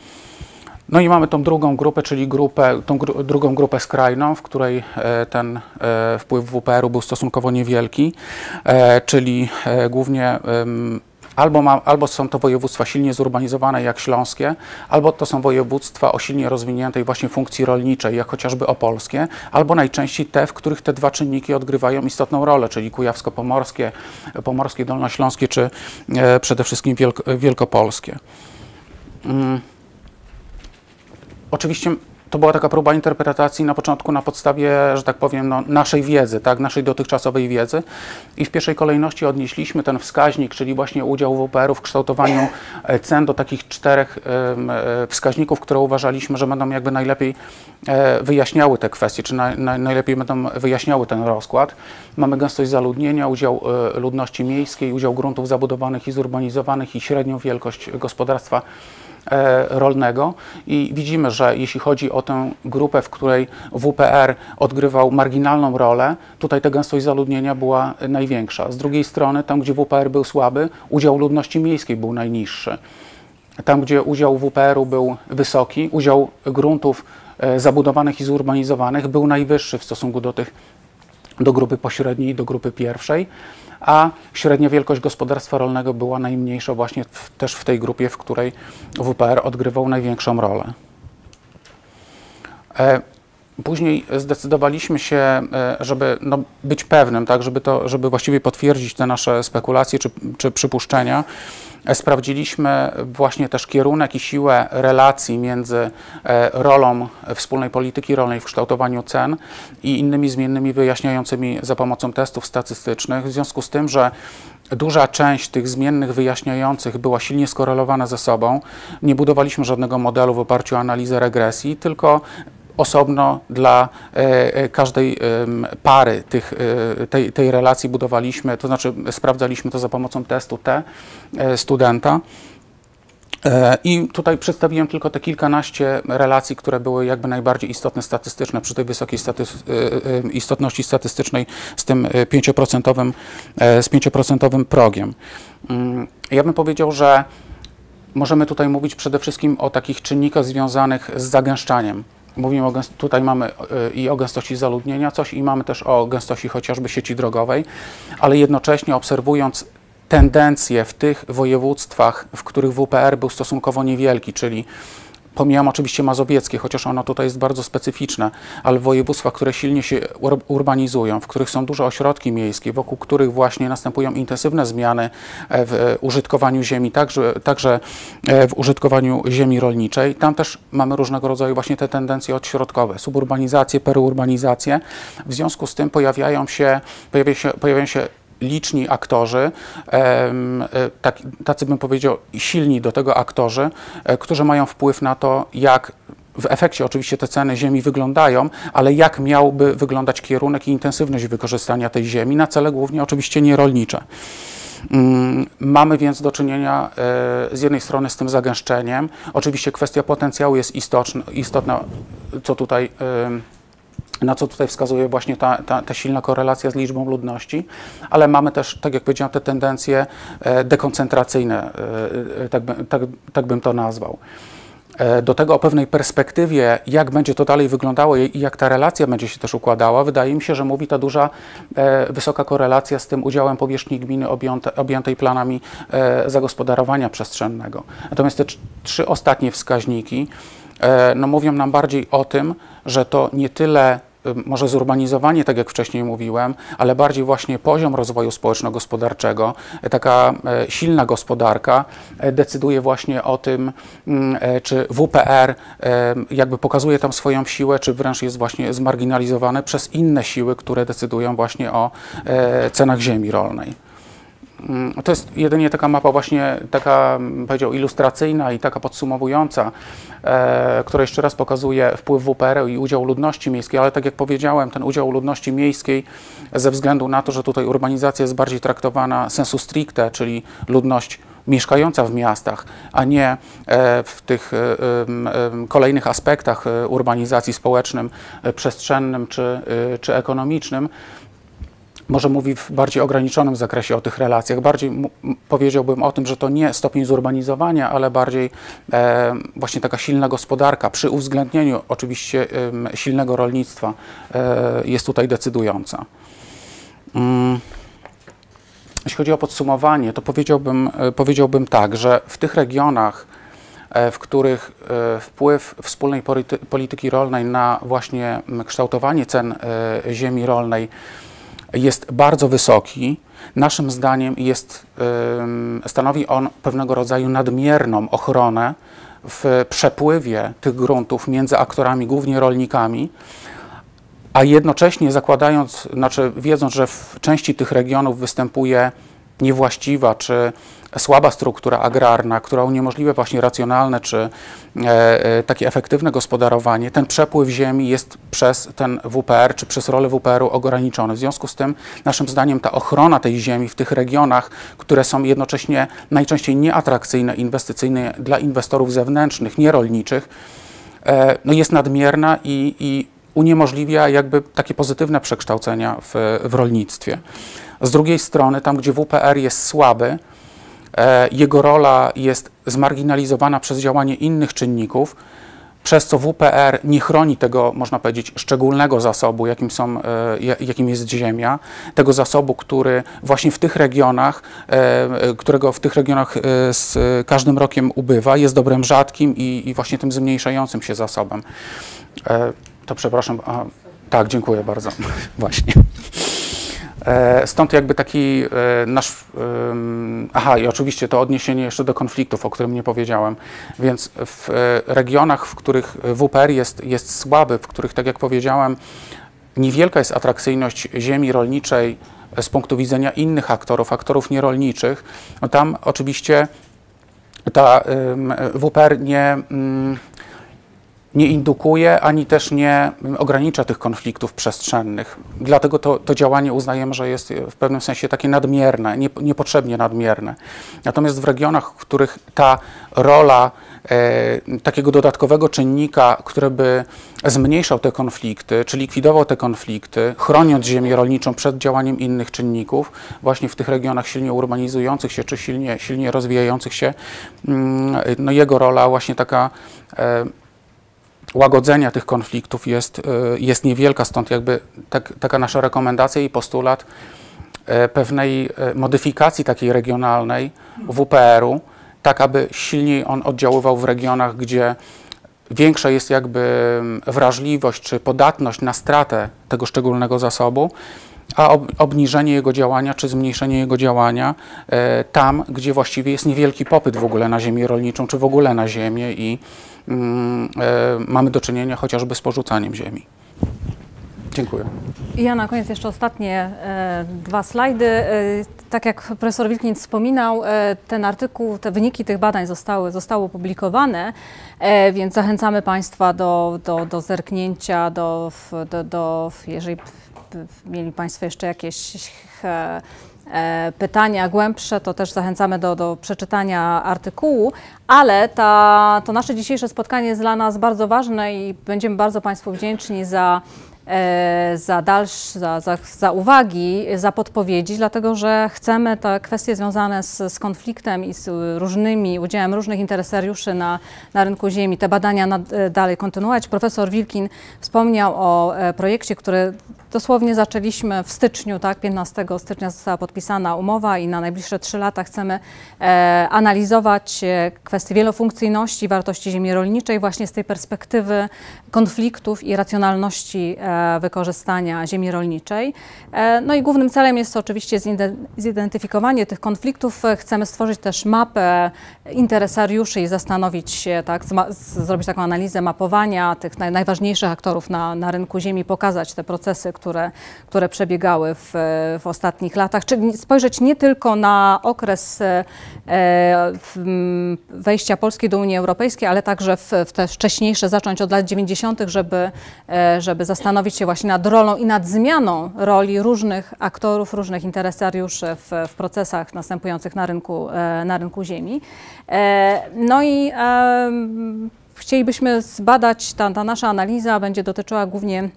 No i mamy tą drugą grupę, czyli grupę, tą gru, drugą grupę skrajną, w której e, ten e, wpływ WPR-u był stosunkowo niewielki, e, czyli głównie albo, ma, albo są to województwa silnie zurbanizowane jak śląskie, albo to są województwa o silnie rozwiniętej właśnie funkcji rolniczej, jak chociażby opolskie, albo najczęściej te, w których te dwa czynniki odgrywają istotną rolę, czyli kujawsko-pomorskie, pomorskie, dolnośląskie, czy e, przede wszystkim wielk, wielkopolskie. Mm. Oczywiście to była taka próba interpretacji na początku na podstawie, że tak powiem, no, naszej wiedzy, tak, naszej dotychczasowej wiedzy i w pierwszej kolejności odnieśliśmy ten wskaźnik, czyli właśnie udział WPR-u w kształtowaniu e, cen do takich czterech e, wskaźników, które uważaliśmy, że będą jakby najlepiej e, wyjaśniały te kwestie, czy naj, naj, najlepiej będą wyjaśniały ten rozkład. Mamy gęstość zaludnienia, udział ludności miejskiej, udział gruntów zabudowanych i zurbanizowanych i średnią wielkość gospodarstwa rolnego i widzimy, że jeśli chodzi o tę grupę, w której WPR odgrywał marginalną rolę, tutaj ta gęstość zaludnienia była największa. Z drugiej strony, tam gdzie WPR był słaby, udział ludności miejskiej był najniższy. Tam, gdzie udział WPR-u był wysoki, udział gruntów e, zabudowanych i zurbanizowanych był najwyższy w stosunku do tych do grupy pośredniej, do grupy pierwszej, a średnia wielkość gospodarstwa rolnego była najmniejsza właśnie w, też w tej grupie, w której WPR odgrywał największą rolę. E, Później zdecydowaliśmy się, e, żeby no, być pewnym, tak, żeby, to, żeby właściwie potwierdzić te nasze spekulacje czy, czy przypuszczenia. E, Sprawdziliśmy właśnie też kierunek i siłę relacji między e, rolą wspólnej polityki rolnej w kształtowaniu cen i innymi zmiennymi wyjaśniającymi za pomocą testów statystycznych. W związku z tym, że duża część tych zmiennych wyjaśniających była silnie skorelowana ze sobą, nie budowaliśmy żadnego modelu w oparciu o analizę regresji, tylko osobno dla e, e, każdej pary tych, e, tej, tej relacji budowaliśmy, to znaczy sprawdzaliśmy to za pomocą testu T studenta. I tutaj przedstawiłem tylko te kilkanaście relacji, które były jakby najbardziej istotne statystyczne przy tej wysokiej istotności statystycznej z tym e, 5%, e, z 5% progiem. Mm, Ja bym powiedział, że możemy tutaj mówić przede wszystkim o takich czynnikach związanych z zagęszczaniem. Mówimy o tutaj mamy y, i o gęstości zaludnienia coś i mamy też o gęstości chociażby sieci drogowej, ale jednocześnie obserwując tendencje w tych województwach, w których WPR był stosunkowo niewielki, czyli Pomijam oczywiście mazowieckie, chociaż ono tutaj jest bardzo specyficzne, ale województwa, które silnie się ur- urbanizują, w których są duże ośrodki miejskie, wokół których właśnie następują intensywne zmiany e, w e, użytkowaniu ziemi, także, także e, w użytkowaniu ziemi rolniczej. Tam też mamy różnego rodzaju właśnie te tendencje odśrodkowe, suburbanizację, perurbanizację. W związku z tym pojawiają się, pojawia się, pojawiają się liczni aktorzy, e, tak, tacy bym powiedział silni do tego aktorzy, e, którzy mają wpływ na to, jak w efekcie oczywiście te ceny ziemi wyglądają, ale jak miałby wyglądać kierunek i intensywność wykorzystania tej ziemi na cele głównie oczywiście nierolnicze. Mm, Mamy więc do czynienia e, z jednej strony z tym zagęszczeniem. Oczywiście kwestia potencjału jest istotna, co tutaj na co tutaj wskazuje właśnie ta, ta, ta silna korelacja z liczbą ludności, ale mamy też, tak jak powiedziałem, te tendencje e, dekoncentracyjne, e, e, tak, by, tak, tak bym to nazwał. Do tego o pewnej perspektywie, jak będzie to dalej wyglądało i jak ta relacja będzie się też układała, wydaje mi się, że mówi ta duża, wysoka korelacja z tym udziałem powierzchni gminy objęte, objętej planami zagospodarowania przestrzennego. Natomiast te trz- trzy ostatnie wskaźniki no, mówią nam bardziej o tym, że to nie tyle może zurbanizowanie, tak jak wcześniej mówiłem, ale bardziej właśnie poziom rozwoju społeczno-gospodarczego, e, taka e, silna gospodarka e, decyduje właśnie o tym, mm, czy WPR jakby pokazuje tam swoją siłę, czy wręcz jest właśnie zmarginalizowane przez inne siły, które decydują właśnie o cenach ziemi rolnej. Mm, to jest jedynie taka mapa właśnie taka, mm, powiedział, ilustracyjna i taka podsumowująca, e, która jeszcze raz pokazuje wpływ WPR i udział ludności miejskiej, ale tak jak powiedziałem, ten udział ludności miejskiej ze względu na to, że tutaj urbanizacja jest bardziej traktowana sensu stricte, czyli ludność mieszkająca w miastach, a nie e, w tych e, kolejnych aspektach e, urbanizacji społecznym, przestrzennym czy, czy ekonomicznym, może mówi w bardziej ograniczonym zakresie o tych relacjach. Bardziej powiedziałbym o tym, że to nie stopień zurbanizowania, ale bardziej e, właśnie taka silna gospodarka, przy uwzględnieniu oczywiście em, silnego rolnictwa, e, jest tutaj decydująca. Mm. Jeśli chodzi o podsumowanie, to powiedziałbym, e, powiedziałbym tak, że w tych regionach, e, w których e, wpływ wspólnej polity- polityki rolnej na właśnie kształtowanie cen e, ziemi rolnej jest bardzo wysoki, naszym zdaniem jest, stanowi on pewnego rodzaju nadmierną ochronę w przepływie tych gruntów między aktorami, głównie rolnikami, a jednocześnie zakładając, znaczy wiedząc, że w części tych regionów występuje niewłaściwa czy słaba struktura agrarna, która uniemożliwia właśnie racjonalne czy e, e, takie efektywne gospodarowanie, ten przepływ ziemi jest przez ten WPR czy przez rolę WPR-u ograniczony. W związku z tym naszym zdaniem ta ochrona tej ziemi w tych regionach, które są jednocześnie najczęściej nieatrakcyjne inwestycyjnie dla inwestorów zewnętrznych, nierolniczych, e, no jest nadmierna i, i uniemożliwia jakby takie pozytywne przekształcenia w, w rolnictwie. Z drugiej strony, tam gdzie WPR jest słaby, jego rola jest zmarginalizowana przez działanie innych czynników, przez co WPR nie chroni tego, można powiedzieć, szczególnego zasobu, jakim, są, e, ja- jakim jest ziemia, tego zasobu, który właśnie w tych regionach, e, e, którego w tych regionach e, z każdym rokiem ubywa, jest dobrem rzadkim i, i właśnie tym zmniejszającym się zasobem. E, To przepraszam. A, tak, dziękuję bardzo. Właśnie. E, Stąd jakby taki e, nasz. Aha, i oczywiście to odniesienie jeszcze do konfliktów, o którym nie powiedziałem. Więc w e, regionach, w których WPR jest, jest słaby, w których, tak jak powiedziałem, niewielka jest atrakcyjność ziemi rolniczej z punktu widzenia innych aktorów, aktorów nierolniczych, no tam oczywiście ta WPR nie. Nie indukuje ani też nie ogranicza tych konfliktów przestrzennych. Dlatego to, to działanie uznajemy, że jest w pewnym sensie takie nadmierne, nie, niepotrzebnie nadmierne. Natomiast w regionach, w których ta rola e, takiego dodatkowego czynnika, który by zmniejszał te konflikty, czy likwidował te konflikty, chroniąc ziemię rolniczą przed działaniem innych czynników, właśnie w tych regionach silnie urbanizujących się, czy silnie, silnie rozwijających się, mm, no jego rola właśnie taka e, łagodzenia tych konfliktów jest, y, jest niewielka, stąd jakby tak, taka nasza rekomendacja i postulat e, pewnej e, modyfikacji takiej regionalnej WPR-u, tak aby silniej on oddziaływał w regionach, gdzie większa jest jakby mm, wrażliwość czy podatność na stratę tego szczególnego zasobu, a ob, obniżenie jego działania czy zmniejszenie jego działania tam, gdzie właściwie jest niewielki popyt w ogóle na ziemię rolniczą, czy w ogóle na ziemię i mamy do czynienia chociażby z porzucaniem ziemi. Dziękuję. Ja na koniec jeszcze ostatnie e, dwa slajdy. E, tak jak profesor Wilkin wspominał, e, ten artykuł, te wyniki tych badań zostały, zostały opublikowane, e, więc zachęcamy Państwa do, do, do zerknięcia, do, do, do jeżeli mieli Państwo jeszcze jakieś e, e, pytania głębsze, to też zachęcamy do, do przeczytania artykułu, ale ta, to nasze dzisiejsze spotkanie jest dla nas bardzo ważne i będziemy bardzo Państwu wdzięczni za e, za dalsze, za, za, za uwagi, za podpowiedzi, dlatego że chcemy te kwestie związane z, z konfliktem i z różnymi, udziałem różnych interesariuszy na, na rynku ziemi, te badania nad, e, dalej kontynuować. Profesor Wilkin wspomniał o e, projekcie, który dosłownie zaczęliśmy w styczniu, tak, 15 stycznia została podpisana umowa i na najbliższe trzy lata chcemy analizować kwestie kwestie wielofunkcyjności wartości ziemi rolniczej właśnie z tej perspektywy konfliktów i racjonalności e, wykorzystania ziemi rolniczej. E, No i głównym celem jest oczywiście zidentyfikowanie tych konfliktów. E, Chcemy stworzyć też mapę interesariuszy i zastanowić się, tak, zrobić taką analizę mapowania tych naj, najważniejszych aktorów na, na rynku ziemi, pokazać te procesy, które, które przebiegały w, w ostatnich latach, czyli spojrzeć nie tylko na okres wejścia Polski do Unii Europejskiej, ale także w, w te wcześniejsze, zacząć od lat 90., żeby, e, żeby zastanowić się właśnie nad rolą i nad zmianą roli różnych aktorów, różnych interesariuszy w, w procesach następujących na rynku, e, na rynku ziemi. E, No i chcielibyśmy zbadać, ta, ta nasza analiza będzie dotyczyła głównie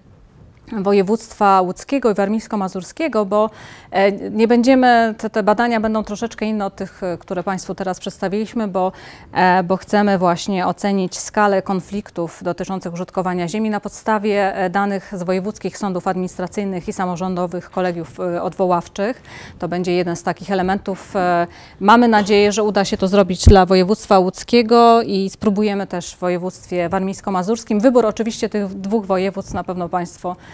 województwa łódzkiego i warmińsko-mazurskiego, bo e, nie będziemy, te, te badania będą troszeczkę inne od tych, e, które Państwu teraz przedstawiliśmy, bo, e, bo chcemy właśnie ocenić skalę konfliktów dotyczących użytkowania ziemi na podstawie danych z wojewódzkich sądów administracyjnych i samorządowych kolegiów odwoławczych. To będzie jeden z takich elementów. Mamy nadzieję, że uda się to zrobić dla województwa łódzkiego i spróbujemy też w województwie warmińsko-mazurskim. Wybór oczywiście tych dwóch województw na pewno Państwo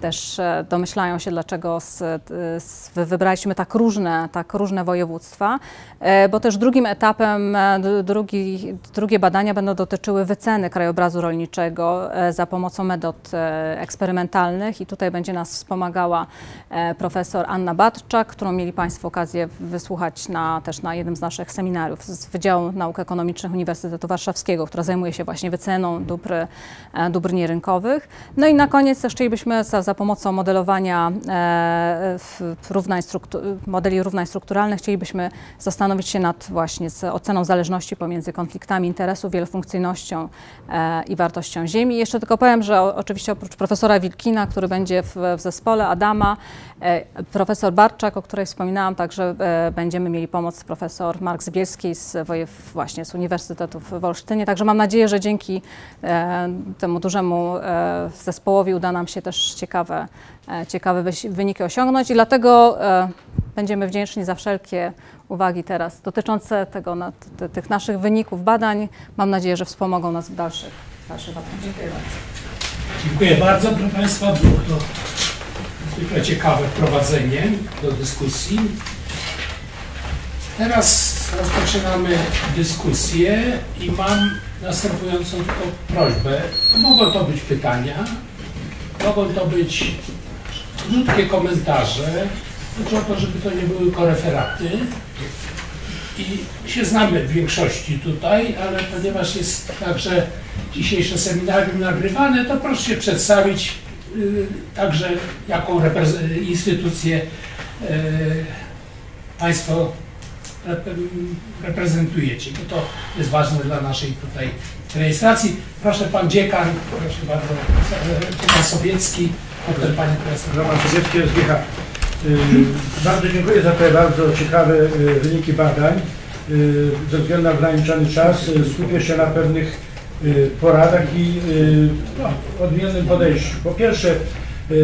też e, domyślają się, dlaczego z, z, wy- wybraliśmy tak różne, tak różne województwa, e, bo też drugim etapem, e, drugi, drugie badania będą dotyczyły wyceny krajobrazu rolniczego e, za pomocą metod e, eksperymentalnych i tutaj będzie nas wspomagała e, profesor Anna Barczak, którą mieli Państwo okazję wysłuchać na, też na jednym z naszych seminariów z Wydziału Nauk Ekonomicznych Uniwersytetu Warszawskiego, która zajmuje się właśnie wyceną dóbr, e, dóbr nierynkowych. No i na koniec też chcielibyśmy za, za pomocą modelowania e, równań modeli równań strukturalnych chcielibyśmy zastanowić się nad właśnie z oceną zależności pomiędzy konfliktami interesów, wielofunkcyjnością e, i wartością ziemi. Jeszcze tylko powiem, że o, oczywiście oprócz profesora Wilkina, który będzie w, w zespole Adama, e, profesor Barczak, o której wspominałam, także będziemy mieli pomoc profesor Mark Zbielski z, właśnie z Uniwersytetu w Olsztynie. Także mam nadzieję, że dzięki temu dużemu zespołowi uda nam się też ciekawe, e, ciekawe wyniki osiągnąć i dlatego e, będziemy wdzięczni za wszelkie uwagi teraz dotyczące tego, tych naszych wyników badań. Mam nadzieję, że wspomogą nas w dalszych, dalszych latach. Dziękuję bardzo. Dziękuję bardzo, proszę Państwa. Było to zwykle ciekawe wprowadzenie do dyskusji. Teraz rozpoczynamy dyskusję i mam następującą prośbę. Mogą to być pytania, mogą to być krótkie komentarze. Chodzi o to, żeby to nie były koreferaty. I się znamy w większości tutaj, ale ponieważ jest także dzisiejsze seminarium nagrywane, to proszę się przedstawić y, także jaką instytucję y, Państwo reprezentujecie, bo to jest ważne dla naszej tutaj rejestracji. Proszę Pan Dziekan, proszę bardzo, Pan Sowiecki, potem Pani Profesor. Roman Sowiecki, SGH. Y, Bardzo dziękuję za te bardzo ciekawe y, wyniki badań. Y, Ze względu na ograniczony czas skupię się na pewnych poradach i no, odmiennym podejściu. Po pierwsze,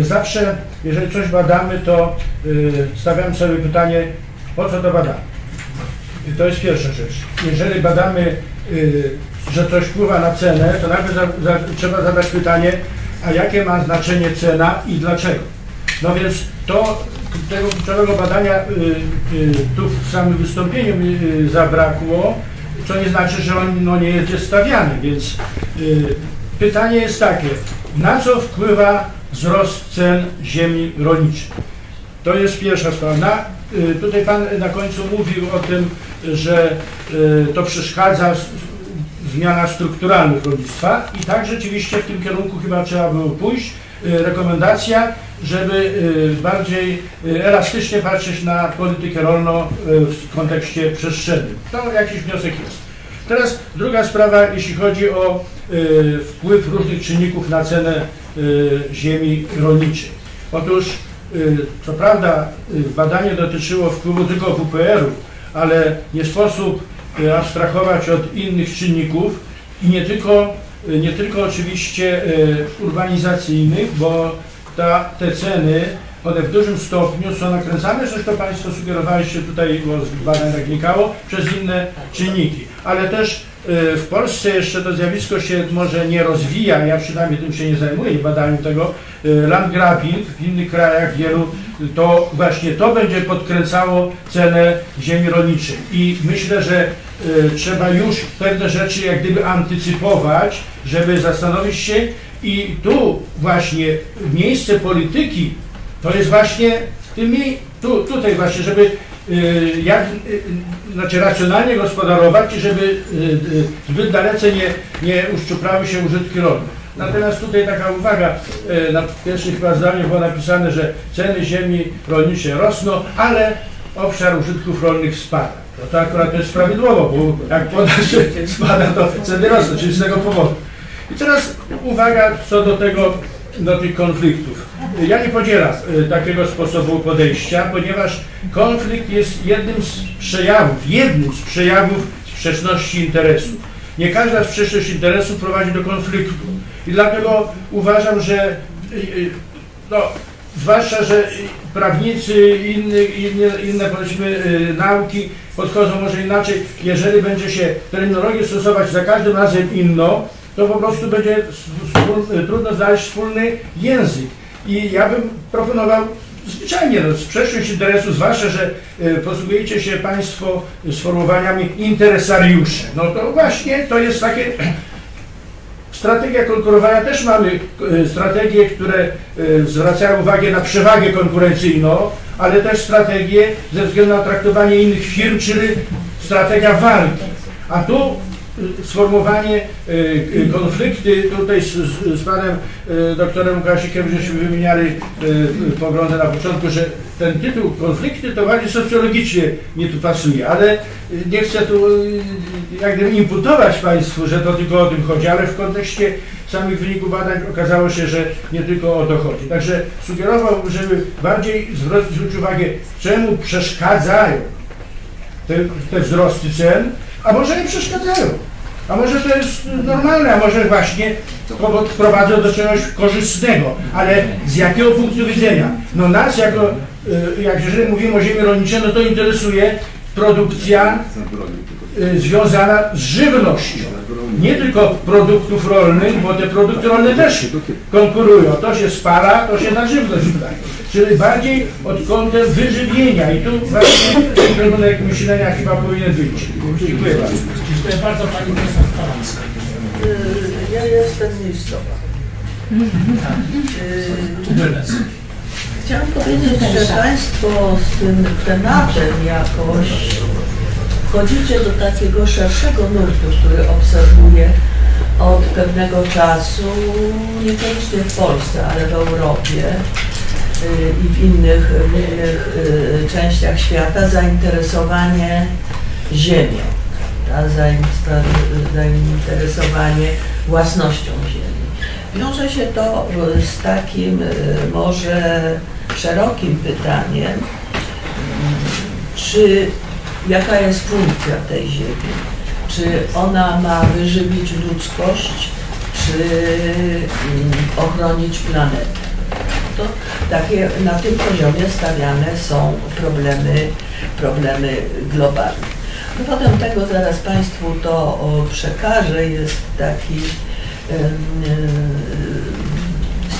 zawsze jeżeli coś badamy, to stawiam sobie pytanie, po co to badamy? To jest pierwsza rzecz. Jeżeli badamy, y, że coś wpływa na cenę, to najpierw za, za, trzeba zadać pytanie, a jakie ma znaczenie cena i dlaczego? No więc to tego kluczowego badania y, y, tu w samym wystąpieniu zabrakło, co nie znaczy, że on no, nie jest stawiany, więc pytanie jest takie, na co wpływa wzrost cen ziemi rolniczej? To jest pierwsza sprawa. Na, tutaj Pan na końcu mówił o tym, że y, to przeszkadza zmiana strukturalnych rolnictwa i tak rzeczywiście w tym kierunku chyba trzeba było pójść. Y, Rekomendacja, żeby y, bardziej y, elastycznie patrzeć na politykę rolną y, w kontekście przestrzennym. To jakiś wniosek jest. Teraz druga sprawa, jeśli chodzi o y, wpływ różnych czynników na cenę y, ziemi rolniczej. Otóż, y, co prawda, y, badanie dotyczyło wpływu tylko WPR-u, ale nie sposób y, abstrahować od innych czynników i nie tylko, y, nie tylko oczywiście y, urbanizacyjnych, bo ta, te ceny one w dużym stopniu są nakręcane, zresztą Państwo sugerowaliście tutaj, bo z badań wnikało, przez inne czynniki. Ale też y, w Polsce jeszcze to zjawisko się może nie rozwija, ja przynajmniej tym się nie zajmuję, badaniem tego, y, landgrabbing w innych krajach wielu, to właśnie to będzie podkręcało cenę ziemi rolniczej. I myślę, że y, trzeba już pewne rzeczy jak gdyby antycypować, żeby zastanowić się i tu właśnie miejsce polityki to jest właśnie w tym tu, tutaj właśnie, żeby y, jak, y, znaczy racjonalnie gospodarować i żeby y, y, zbyt dalece nie, nie uszczuplały się użytki rolne. Natomiast tutaj taka uwaga, y, na pierwszym chyba zdaniu było napisane, że ceny ziemi rolniczej rosną, ale obszar użytków rolnych spada. No to akurat jest prawidłowo, bo jak poda się spada, to ceny rosną, czyli z tego powodu. I teraz uwaga co do tego, do tych konfliktów. Ja nie podzielam y, takiego sposobu podejścia, ponieważ konflikt jest jednym z przejawów, jednym z przejawów sprzeczności interesów. Nie każda sprzeczność interesów prowadzi do konfliktu. I dlatego uważam, że y, y, no, zwłaszcza, że prawnicy i inne, inne, powiedzmy nauki podchodzą może inaczej. Jeżeli będzie się terminologię stosować za każdym razem inną, to po prostu będzie trudno znaleźć wspólny język. I ja bym proponował zwyczajnie no, sprzeczność interesu, zwłaszcza, że y, posługujecie się Państwo sformułowaniami interesariusze. No to właśnie to jest takie Strategia konkurowania też mamy e, strategie, które e, zwracają uwagę na przewagę konkurencyjną, ale też strategie ze względu na traktowanie innych firm, czyli strategia walki. A tu e, sformułowanie e, k- konflikty, tutaj z, z, panem e, doktorem Łukasikiem żeśmy wymieniali e, poglądy na początku, że ten tytuł konflikty to bardziej socjologicznie mi tu pasuje, ale e, nie chcę tu e, jak gdyby imputować Państwu, że to tylko o tym chodzi, ale w kontekście samych wyników badań okazało się, że nie tylko o to chodzi. Także sugerowałbym, żeby bardziej zwrócić uwagę, czemu przeszkadzają te, te wzrosty cen, a może nie przeszkadzają. A może to jest normalne, a może właśnie prowadzą do czegoś korzystnego, ale z jakiego punktu widzenia? No nas jako, y, jak jeżeli mówimy o ziemi rolniczej, no to interesuje produkcja y, związana z żywnością. Nie tylko produktów rolnych, bo te produkty rolne też konkurują. To się spala, to się na żywność wydaje. Czyli bardziej od kątem wyżywienia i tu właśnie ten kierunek myślenia chyba powinien być. Dziękuję bardzo. Dziękuję bardzo Pani Profesor. Y, Ja jestem miejscowa. Y. Chciałam powiedzieć, że Państwo z tym tematem jakoś wchodzicie do takiego szerszego nurtu, który obserwuję od pewnego czasu, niekoniecznie w Polsce, ale w Europie i w innych, w innych y, częściach świata, zainteresowanie ziemią, zainteresowanie własnością ziemi. Wiąże się to y, z takim y, może szerokim pytaniem, czy jaka jest funkcja tej ziemi? Czy ona ma wyżywić ludzkość, czy mm, ochronić planetę? To takie, na tym poziomie stawiane są problemy, problemy globalne. Dowodem tego zaraz Państwu to przekażę. Jest taki e,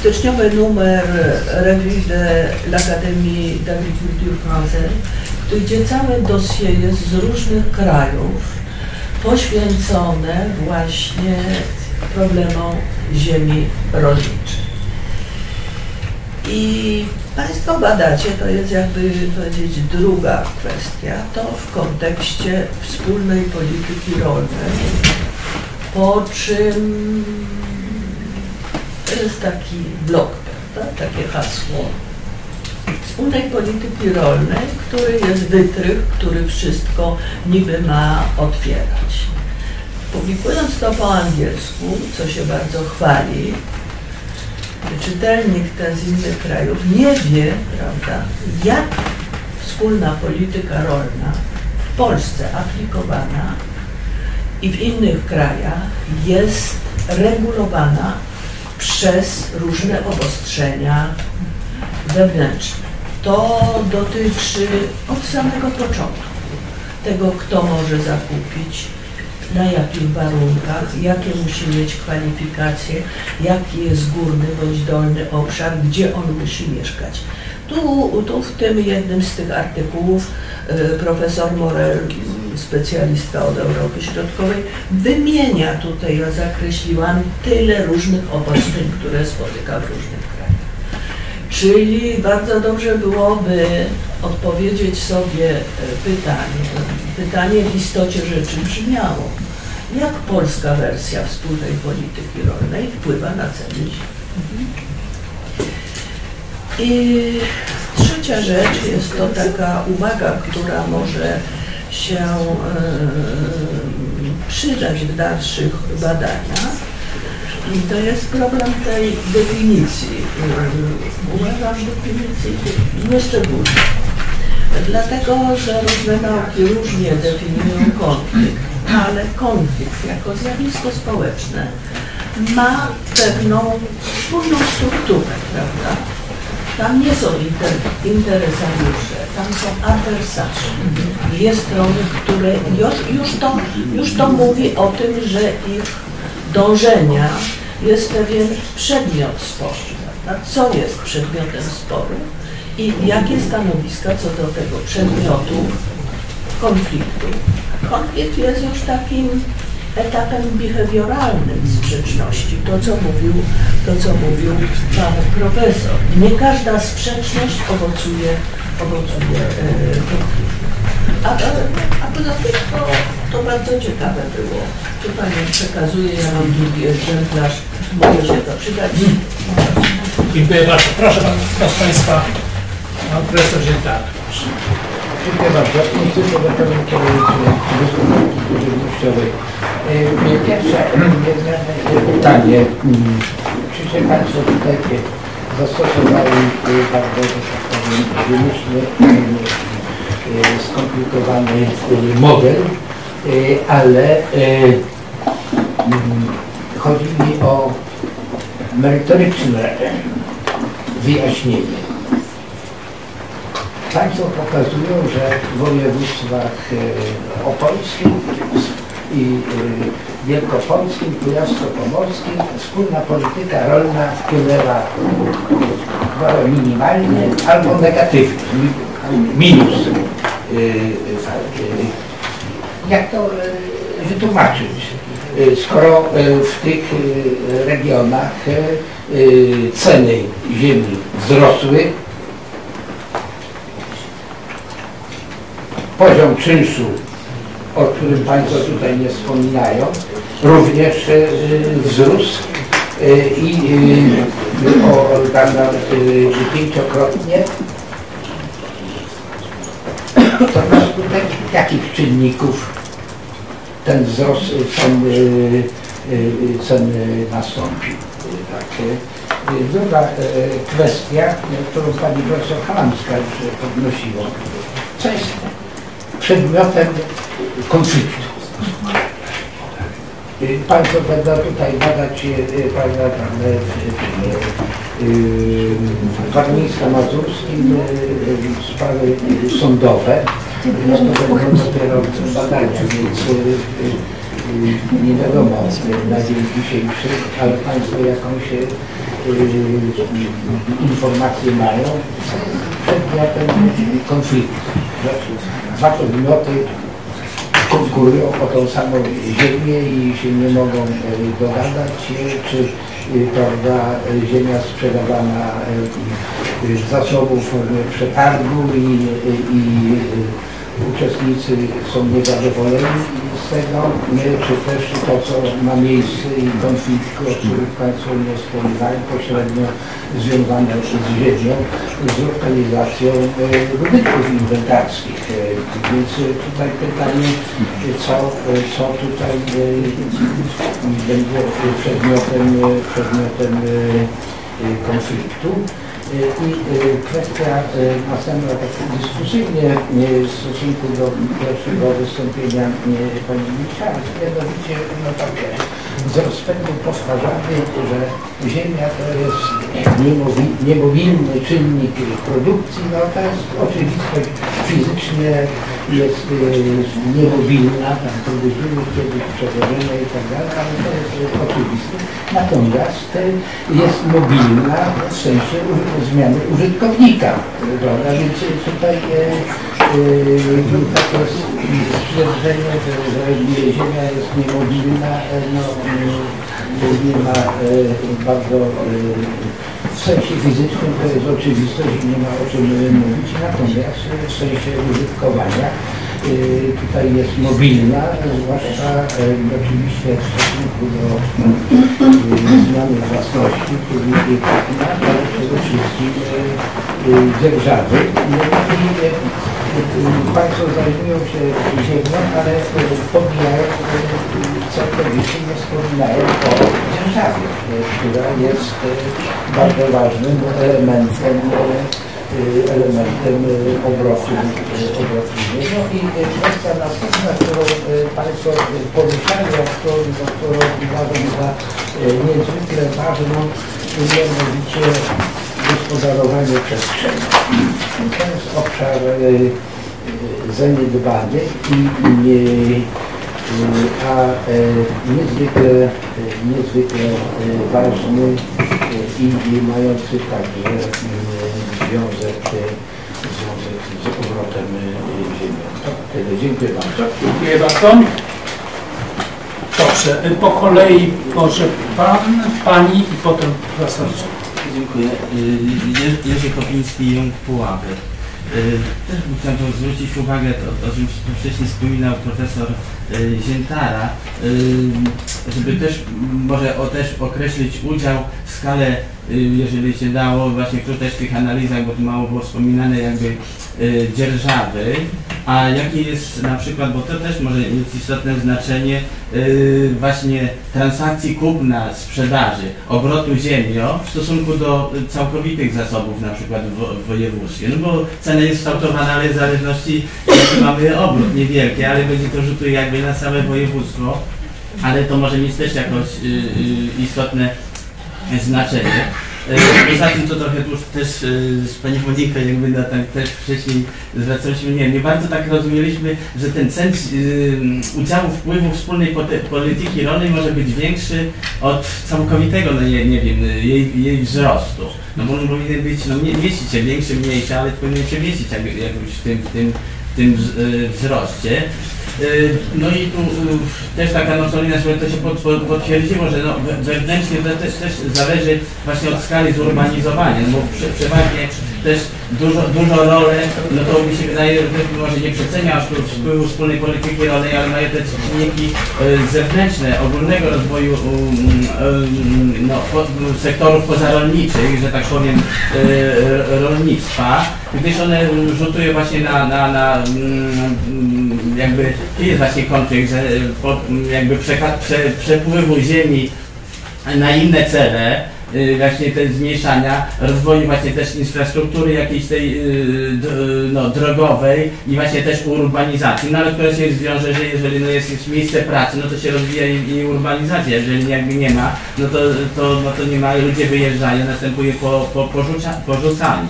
styczniowy numer Revue de l'Académie d'Agriculture Française, gdzie całe dossier jest z różnych krajów poświęcone właśnie problemom ziemi rolniczej. I Państwo badacie, to jest jakby powiedzieć druga kwestia, to w kontekście wspólnej polityki rolnej, po czym to jest taki blok, prawda? takie hasło wspólnej polityki rolnej, który jest wytrych, który wszystko niby ma otwierać. Publikując to po angielsku, co się bardzo chwali, czytelnik ten z innych krajów nie wie, prawda, jak wspólna polityka rolna w Polsce aplikowana i w innych krajach jest regulowana przez różne obostrzenia wewnętrzne. To dotyczy od samego początku tego, kto może zakupić, na jakich warunkach, jakie musi mieć kwalifikacje, jaki jest górny bądź dolny obszar, gdzie on musi mieszkać. Tu, tu w tym jednym z tych artykułów e, profesor Morel, specjalista od Europy Środkowej, wymienia tutaj, ja zakreśliłam, tyle różnych obostrzeń, które spotyka w różnych. Czyli bardzo dobrze byłoby odpowiedzieć sobie e, pytanie. Pytanie w istocie rzeczy brzmiało, jak polska wersja wspólnej polityki rolnej wpływa na ceny. I trzecia rzecz jest to taka uwaga, która może się e, przydać w dalszych badaniach. I to jest problem tej definicji. Uważam definicji nieszczególnie. Dlatego, że różne nauki różnie definiują konflikt, ale konflikt jako zjawisko społeczne ma pewną wspólną strukturę, prawda? Tam nie są inter, interesariusze, tam są adwersarze. Dwie strony, które już, już, to, już to mówi o tym, że ich dążenia jest pewien przedmiot sporu. Prawda? Co jest przedmiotem sporu i jakie stanowiska co do tego przedmiotu konfliktu. Konflikt jest już takim etapem behawioralnym sprzeczności. To, co mówił, to, co mówił pan profesor. Nie każda sprzeczność owocuje, owocuje e, konfliktem. A, a, a poza tym to, to bardzo ciekawe było. Tu Pani przekazuje, ja mam drugi egzemplarz, mogę się to przydać. Dziękuję bardzo. Proszę pan, proszę Państwa, pan profesor proszę. Dziękuję bardzo. Instytut Departamentu Gospodarki Żywnościowej. E, Pierwsze pytanie. Mm, Czy się Państwo tutaj zastosowali e, bardzo, że tak powiem, wymyślny, skomplikowany e, model, ale e, mm, chodzi mi o merytoryczne wyjaśnienie. Państwo pokazują, że w województwach e, opolskim i e, wielkopolskim, kujawsko-pomorskim wspólna polityka rolna wpłynęła minimalnie albo negatywnie, mi- minus. Jak to e, wytłumaczyć? E, Skoro e, w tych regionach ceny ziemi wzrosły, poziom czynszu, o którym Państwo tutaj nie wspominają, również wzrósł i o e, pięciokrotnie. To na skutek jakich czynników ten wzrost cen, e, e, cen e, nastąpił? Tak, e, e, Druga e, kwestia, e, którą Pani profesor Halamska już podnosiła. Co jest przedmiotem konfliktu. Y, Państwo będą tutaj badać y, y, prawda, y, y, y, w warmińsko-mazurskim y, y, sprawy y, sądowe. Dopiero więc y, y, y, nie wiadomo na dzień dzisiejszy, ale Państwo jakąś informację mają, przedmiotem konfliktu. Dwa podmioty konkurują o tą samą ziemię i się nie mogą dogadać, czy prawda, ziemia sprzedawana e, z zasobu w formie przetargu i, i, uczestnicy są niezadowoleni z tego, nie, czy też to, co ma miejsce i konflikty, o których Państwo nie wspominają, pośrednio związane z ziemią, z lokalizacją e, budynków inwentarskich. E, Więc tutaj pytanie, co, e, co tutaj będzie przedmiotem, przedmiotem konfliktu. E, I e, kwestia e, następna tak dyskusyjnie w stosunku do pierwszego wystąpienia pani Michał, mianowicie no takie z rozpędu powtarzamy, że Ziemia to jest niemobilny czynnik produkcji, no to jest oczywistość fizycznie jest y, niemobilna, tam byśmy kiedyś przewożone i tak dalej, ale to jest y, oczywiste. Natomiast y, jest mobilna w sensie zmiany użytkownika, prawda? Więc y, tutaj takie stwierdzenie, że, że Ziemia jest niemobilna, no, nie ma bardzo w sensie fizycznym to jest oczywistość i nie ma o czym y, mówić, natomiast w sensie użytkowania y, tutaj jest mobilna, zwłaszcza oczywiście w stosunku do zmiany własności, jest ale przede wszystkim dzierżawy. No Państwo zajmują się ziemią, ale pomijają całkowicie nie wspominają o dzierżawie, która jest y, bardzo ważnym elementem, y, elementem y, obrotu, obrotu ziemią. I kwestia następna, którą Państwo poruszali, a którą, za którą uważam za niezwykle ważną, mianowicie gospodarowanie przestrzeni. To jest obszar y, y, zaniedbany i y, Y, a e, niezwykle, e, niezwykle e, ważny e, i mający także e, związek, e, związek z obrotem e, ziemią. Tyle. Dziękuję bardzo. Dziękuję bardzo. Dobrze, po kolei może pan, pani i potem profesor. Dziękuję. Y, Jerzy- Kopiński, Jung Pułapy. Y, Też bym chciał tu zwrócić uwagę, o czym wcześniej wspominał profesor Ziętara, y, żeby też może o, też określić udział, skalę, y, jeżeli się dało, właśnie tu też w tych analizach, bo tu mało było wspominane jakby y, dzierżawy, a jakie jest na przykład, bo to też może mieć istotne znaczenie y, właśnie transakcji kupna, sprzedaży, obrotu ziemią w stosunku do y, całkowitych zasobów na przykład w, w województwie. No bo cena jest kształtowana, ale w zależności jaki mamy obrót niewielki, ale będzie to rzutuje jakby na całe województwo, ale to może mieć też jakoś y, y, istotne znaczenie. E, Poza tym to trochę już też e, z Pani Moniką jakby na tak też wcześniej zwracaliśmy, nie nie bardzo tak rozumieliśmy, że ten y, udziału wpływu wspólnej polityki rolnej może być większy od całkowitego, no nie, nie wiem, y, jej, jej wzrostu. No bo powinien być, no mieścić się większy, mniejszy, ale powinien się mieścić jak, jakoś w tym, w tym, w tym y, wzroście. Y, No i tu y, też taka nocolina, żeby to się pod, potwierdziło, że no, we- wewnętrznie to też, też zależy właśnie od skali zurbanizowania, no bo prze, przeważnie też dużo, dużo rolę, no to mi się wydaje, że może nie przecenia wpływu wspólnej polityki rolnej, ale mają te czynniki y, zewnętrzne, ogólnego rozwoju no, sektorów pozarolniczych, że tak powiem, rolnictwa, gdyż one rzutują właśnie na, na, na mm, jakby, jest właśnie konflikt, że po, jakby przeka- prze, przepływu ziemi na inne cele, y, właśnie te zmniejszania, rozwoju właśnie też infrastruktury jakiejś tej d- no, drogowej i właśnie też urbanizacji, no ale która się zwiąże, że jeżeli no, jest, jest miejsce pracy, no to się rozwija i, i urbanizacja, jeżeli jakby nie ma, no to, to, no to nie ma, ludzie wyjeżdżają, następuje po, po, porzucanie.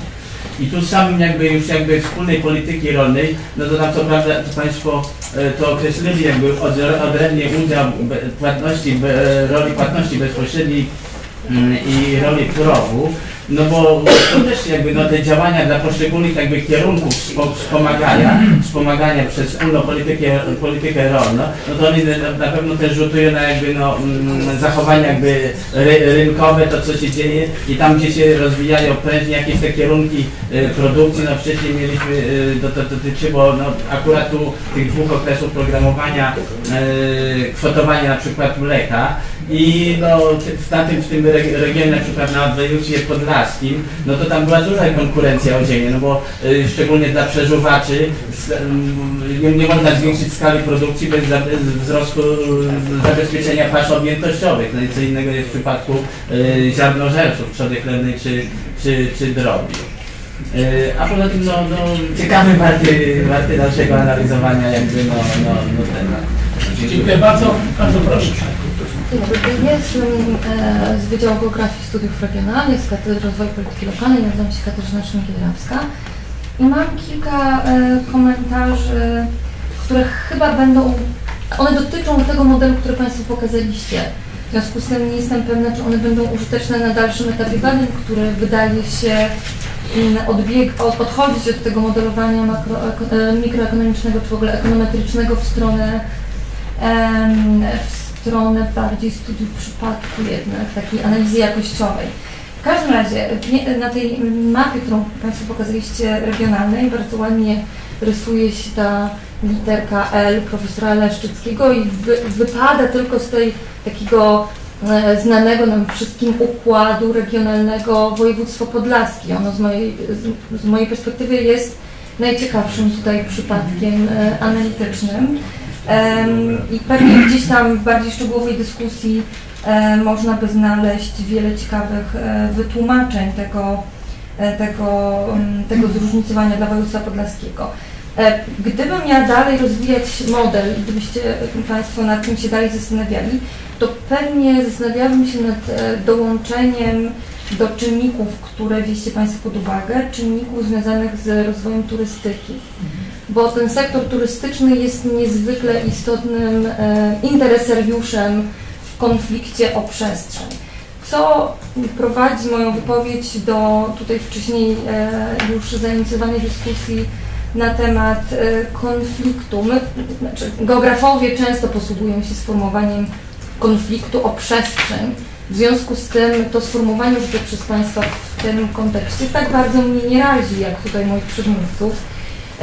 I tu samym jakby już jakby wspólnej polityki rolnej, no to tam co prawda to Państwo e, to określili jakby od- odrębnie udział płatności, be- roli płatności bezpośredniej mm, i roli PROW, no bo to też jakby no, te działania dla poszczególnych jakby kierunków wspo- wspomagania, wspomagania przez wspólną politykę, politykę rolną, no to oni na, pewno też rzutują na jakby no, mm, zachowania jakby ry, rynkowe, to co się dzieje i tam gdzie się rozwijają prężnie jakieś te kierunki y, produkcji, no wcześniej mieliśmy, y, to, to dotyczyło no, akurat tu tych dwóch okresów programowania, y, kwotowania na przykład mleka i no, w, tamtym, w tym reg- regionie, na przykład na województwie podlaskim, no to tam była duża konkurencja o ziemię, no bo y, szczególnie dla przeżuwaczy mm, nie, można zwiększyć skali produkcji bez, za, wzrostu y, zabezpieczenia pasz objętościowych. No i co innego jest w przypadku y, ziarnożerców, trzody chlebnej czy, czy, czy drobiu. Y, A poza tym, no, no ciekawy, warty, dalszego analizowania jakby, no, no, no temat. Dziękuję bardzo. Bardzo proszę. Dzień dobry, jestem e, z Wydziału Geografii Studiów Regionalnych, z Katedry Rozwoju Polityki Lokalnej, nazywam się Katarzyna Szymkiel-Rawska i mam kilka e, komentarzy, które chyba będą, one dotyczą tego modelu, który Państwo pokazaliście. W związku z tym nie jestem pewna, czy one będą użyteczne na dalszym etapie badań, który wydaje się mm, odbieg, od, odchodzić od tego modelowania makro, e, mikroekonomicznego czy w ogóle ekonometrycznego w stronę w stronę bardziej studiów przypadku jednak, takiej analizy jakościowej. W każdym razie na tej mapie, którą Państwo pokazaliście regionalnej, bardzo ładnie rysuje się ta literka L profesora Leszczyckiego i wy, wypada tylko z tej takiego e, znanego nam wszystkim układu regionalnego województwo podlaskie. Ono z mojej, z, z mojej perspektywy jest najciekawszym tutaj przypadkiem e, analitycznym. I pewnie gdzieś tam w bardziej szczegółowej dyskusji można by znaleźć wiele ciekawych e, wytłumaczeń tego, e, tego, tego zróżnicowania dla województwa podlaskiego. E, Gdybym miała dalej rozwijać model, gdybyście Państwo nad tym się dalej zastanawiali, to pewnie zastanawiałabym się nad dołączeniem do czynników, które wzięliście Państwo pod uwagę, czynników związanych z rozwojem turystyki bo ten sektor turystyczny jest niezwykle istotnym e, interesariuszem w konflikcie o przestrzeń. Co prowadzi moją wypowiedź do tutaj wcześniej e, już zainicjowanej dyskusji na temat e, konfliktu. My, znaczy, geografowie często posługują się sformułowaniem konfliktu o przestrzeń. W związku z tym to sformułowanie użyte przez Państwa w tym kontekście tak bardzo mnie nie razi, jak tutaj moich przedmówców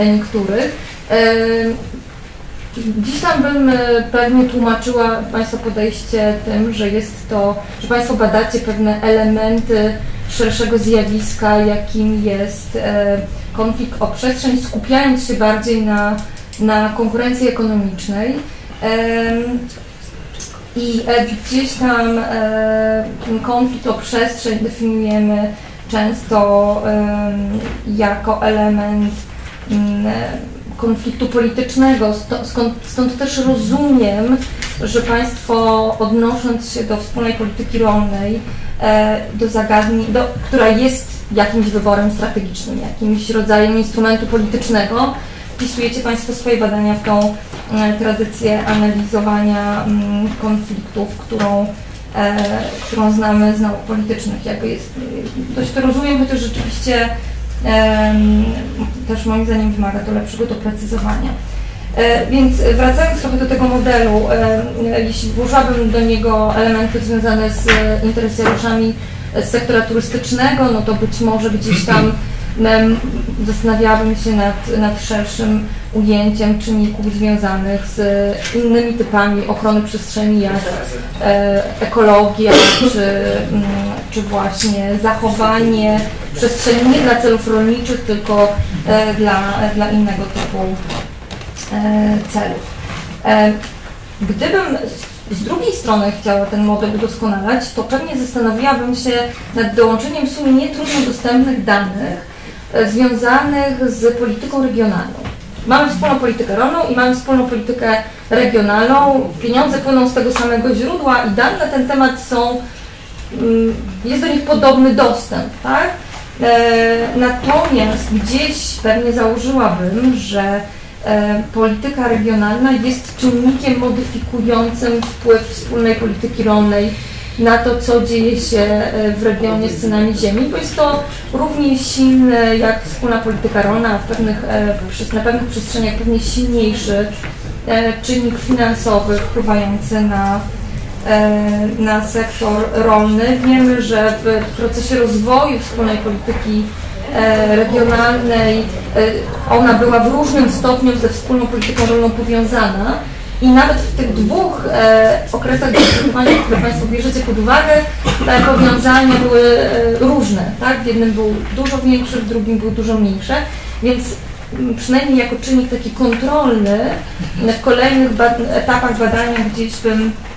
niektórych. E, Dziś tam bym e, pewnie tłumaczyła Państwa podejście tym, że jest to, że Państwo badacie pewne elementy szerszego zjawiska, jakim jest e, konflikt o przestrzeń, skupiając się bardziej na, na konkurencji ekonomicznej. I gdzieś tam konflikt o przestrzeń definiujemy często jako element konfliktu politycznego. Stąd też rozumiem, że Państwo odnosząc się do wspólnej polityki rolnej, e, do zagadnień, do, która jest jakimś wyborem strategicznym, jakimś rodzajem instrumentu politycznego, wpisujecie Państwo swoje badania w tą e, tradycję analizowania mm, konfliktów, którą, e, którą znamy z nauk politycznych. Jakby jest, dość to rozumiem, chociaż rzeczywiście też moim zdaniem wymaga to lepszego doprecyzowania. E, Więc wracając trochę do tego modelu, e, jeśli włożyłabym do niego elementy związane z e, interesariuszami z sektora turystycznego, no to być może gdzieś tam zastanawiałabym się nad, nad szerszym ujęciem czynników związanych z innymi typami ochrony przestrzeni, jak e, ekologia, czy, mm, czy właśnie zachowanie przestrzeni nie dla celów rolniczych, tylko e, dla, dla innego typu e, celów. E, Gdybym z- drugiej strony chciała ten model udoskonalać, to pewnie zastanowiłabym się nad dołączeniem w sumie nietrudno dostępnych danych związanych z polityką regionalną. Mamy wspólną politykę rolną i mamy wspólną politykę regionalną. Pieniądze płyną z tego samego źródła i dane na ten temat są, mm, jest do nich podobny dostęp, tak? E, Natomiast gdzieś pewnie założyłabym, że e, polityka regionalna jest czynnikiem modyfikującym wpływ wspólnej polityki rolnej na to, co dzieje się e, w regionie z cenami ziemi, bo jest to równie silne jak wspólna polityka rolna, w pewnych, na pewnych przestrzeniach pewnie silniejszy czynnik finansowy wpływający na na sektor rolny. Wiemy, że w procesie rozwoju wspólnej polityki e, regionalnej e, ona była w różnym stopniu ze wspólną polityką rolną powiązana. I nawet w tych dwóch e, okresach dostosowania, które Państwo bierzecie pod uwagę, te powiązania były e, różne. Tak? W jednym był dużo większy, w drugim był dużo mniejsze. Więc przynajmniej jako czynnik taki kontrolny w kolejnych ba- etapach badania gdzieś bym e,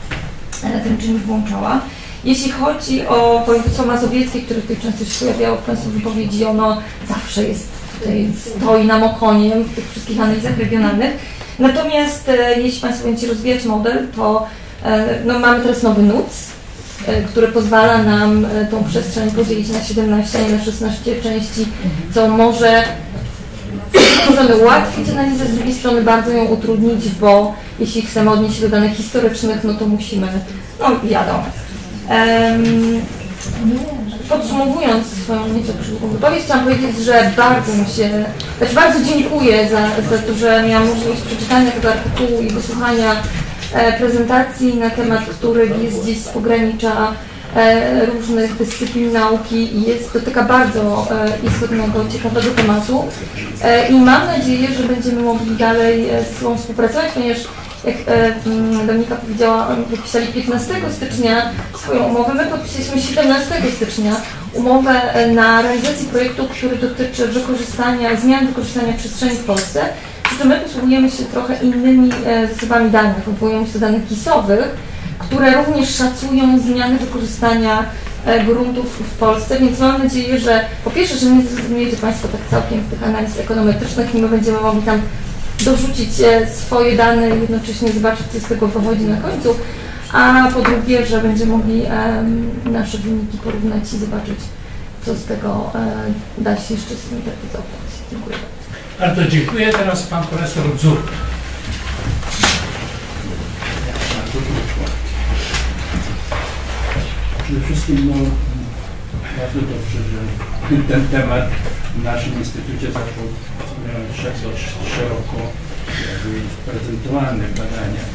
ten czynnik włączała. Jeśli chodzi o województwo mazowieckie, które tutaj często się pojawiało w Państwa wypowiedzi, ono zawsze jest tutaj, stoi nam okoniem w tych wszystkich analizach regionalnych. Natomiast e, jeśli Państwo będziecie rozwijać model, to E, No, mamy teraz nowy NUC, e, który pozwala nam tą przestrzeń podzielić na 17, a nie na 16 części, co może strony ułatwić analizę, z drugiej strony bardzo ją utrudnić, bo jeśli chcemy odnieść się do danych historycznych, no to musimy, no wiadomo. Em, Podsumowując swoją nieco krótką wypowiedź, chciałam powiedzieć, że bardzo mi się, znaczy bardzo dziękuję za, za to, że miałam możliwość przeczytania tego artykułu i wysłuchania e, prezentacji na temat, który jest gdzieś z pogranicza różnych dyscyplin nauki i jest, dotyka bardzo e, istotnego, ciekawego tematu. E, I mam nadzieję, że będziemy mogli dalej e, z sobą współpracować, ponieważ jak e, mm, Dominika powiedziała, oni podpisali 15 stycznia swoją umowę, my podpisaliśmy 17 stycznia umowę e, na realizację projektu, który dotyczy wykorzystania, zmian wykorzystania przestrzeni w Polsce. Przy czym my posługujemy się trochę innymi e, zasobami danych, odwołujemy się do danych gisowych, które również szacują zmiany wykorzystania e, gruntów w Polsce, więc mam nadzieję, że po pierwsze, że nie zrezygnujecie Państwo tak całkiem z tych analiz ekonometrycznych i my będziemy mogli tam dorzucić e, swoje dane i jednocześnie zobaczyć, co z tego wychodzi na końcu, a po drugie, że będziemy mogli nasze wyniki porównać i zobaczyć, co z tego e, da się jeszcze zinterpretować. Dziękuję bardzo. Bardzo dziękuję. Teraz pan profesor Dzur. Przede wszystkim no, bardzo dobrze, że ten temat w naszym instytucie zaczął e, dość szeroko jakby prezentowany w badaniach.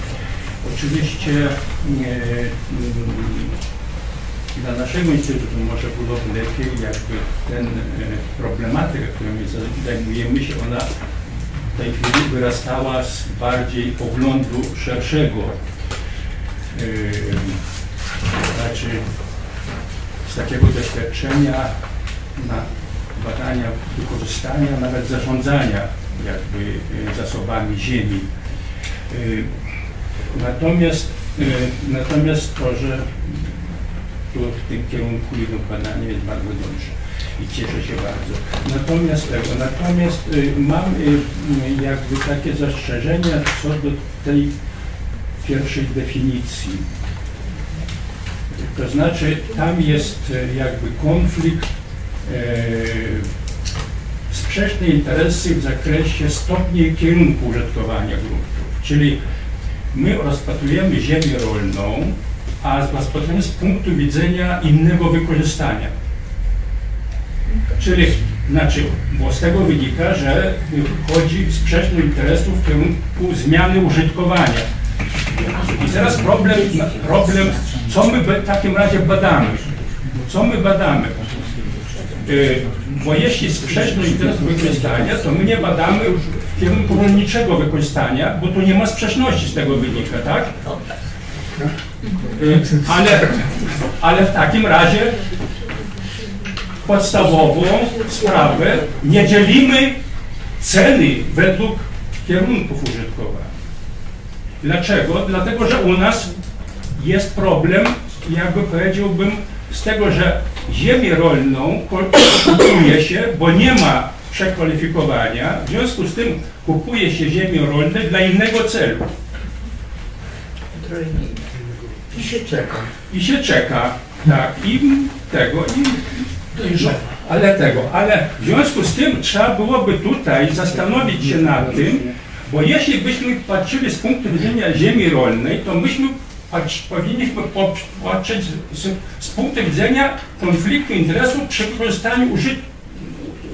Oczywiście e, mm, dla naszego instytutu może byłoby lepiej, jakby ten e, problematyka, którą my zajmujemy się, ona w tej chwili wyrastała z bardziej poglądu szerszego. E, znaczy z takiego doświadczenia na badania wykorzystania, nawet zarządzania jakby y, zasobami ziemi. Y, Natomiast, y, natomiast to, że tu w tym kierunku idą badania jest bardzo dobrze i cieszę się bardzo. Natomiast tego, natomiast mam jakby takie zastrzeżenia co do tej pierwszej definicji. To znaczy, tam jest e, jakby konflikt, e, sprzeczne interesy w zakresie stopnia i kierunku użytkowania gruntów. Czyli my rozpatrujemy ziemię rolną, a rozpatrujemy z punktu widzenia innego wykorzystania. Czyli, znaczy, bo z tego wynika, że chodzi sprzeczny interesów w kierunku zmiany użytkowania. I teraz problem, problem co my w takim razie badamy? Co my badamy? Yy, bo jeśli sprzeczny interes wykorzystania, to my nie badamy w kierunku rolniczego wykorzystania, bo tu nie ma sprzeczności z tego wynika, tak? Yy, ale, ale w takim razie podstawową sprawę nie dzielimy ceny według kierunków użytkowania. Dlaczego? Dlatego, że u nas jest problem, jakby powiedziałbym, z tego, że ziemię rolną kupuje się, bo nie ma przekwalifikowania, w związku z tym kupuje się ziemię rolną dla innego celu. I się czeka. I się czeka, tak, i tego, i no, ale tego, ale w związku z tym trzeba byłoby tutaj zastanowić się nad tym, bo jeśli byśmy patrzyli z punktu widzenia ziemi rolnej, to myśmy powinniśmy patrzeć z, z punktu widzenia konfliktu interesów przy wykorzystaniu użyt,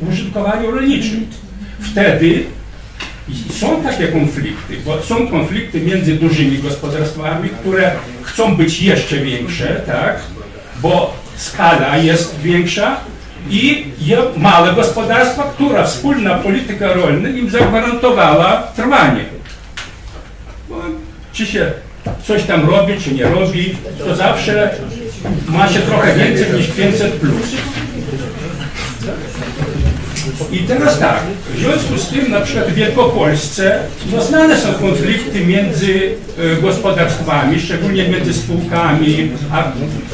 użytkowaniu rolniczym. Wtedy są takie konflikty, bo są konflikty między dużymi gospodarstwami, które chcą być jeszcze większe, tak, bo skala jest większa i małe gospodarstwa, która wspólna polityka rolna im zagwarantowała trwanie. Bo czy się coś tam robi, czy nie robi, to zawsze ma się trochę więcej niż 500 plus. I teraz tak, w związku z tym na przykład w Wielkopolsce no znane są konflikty między e, gospodarstwami, szczególnie między spółkami, a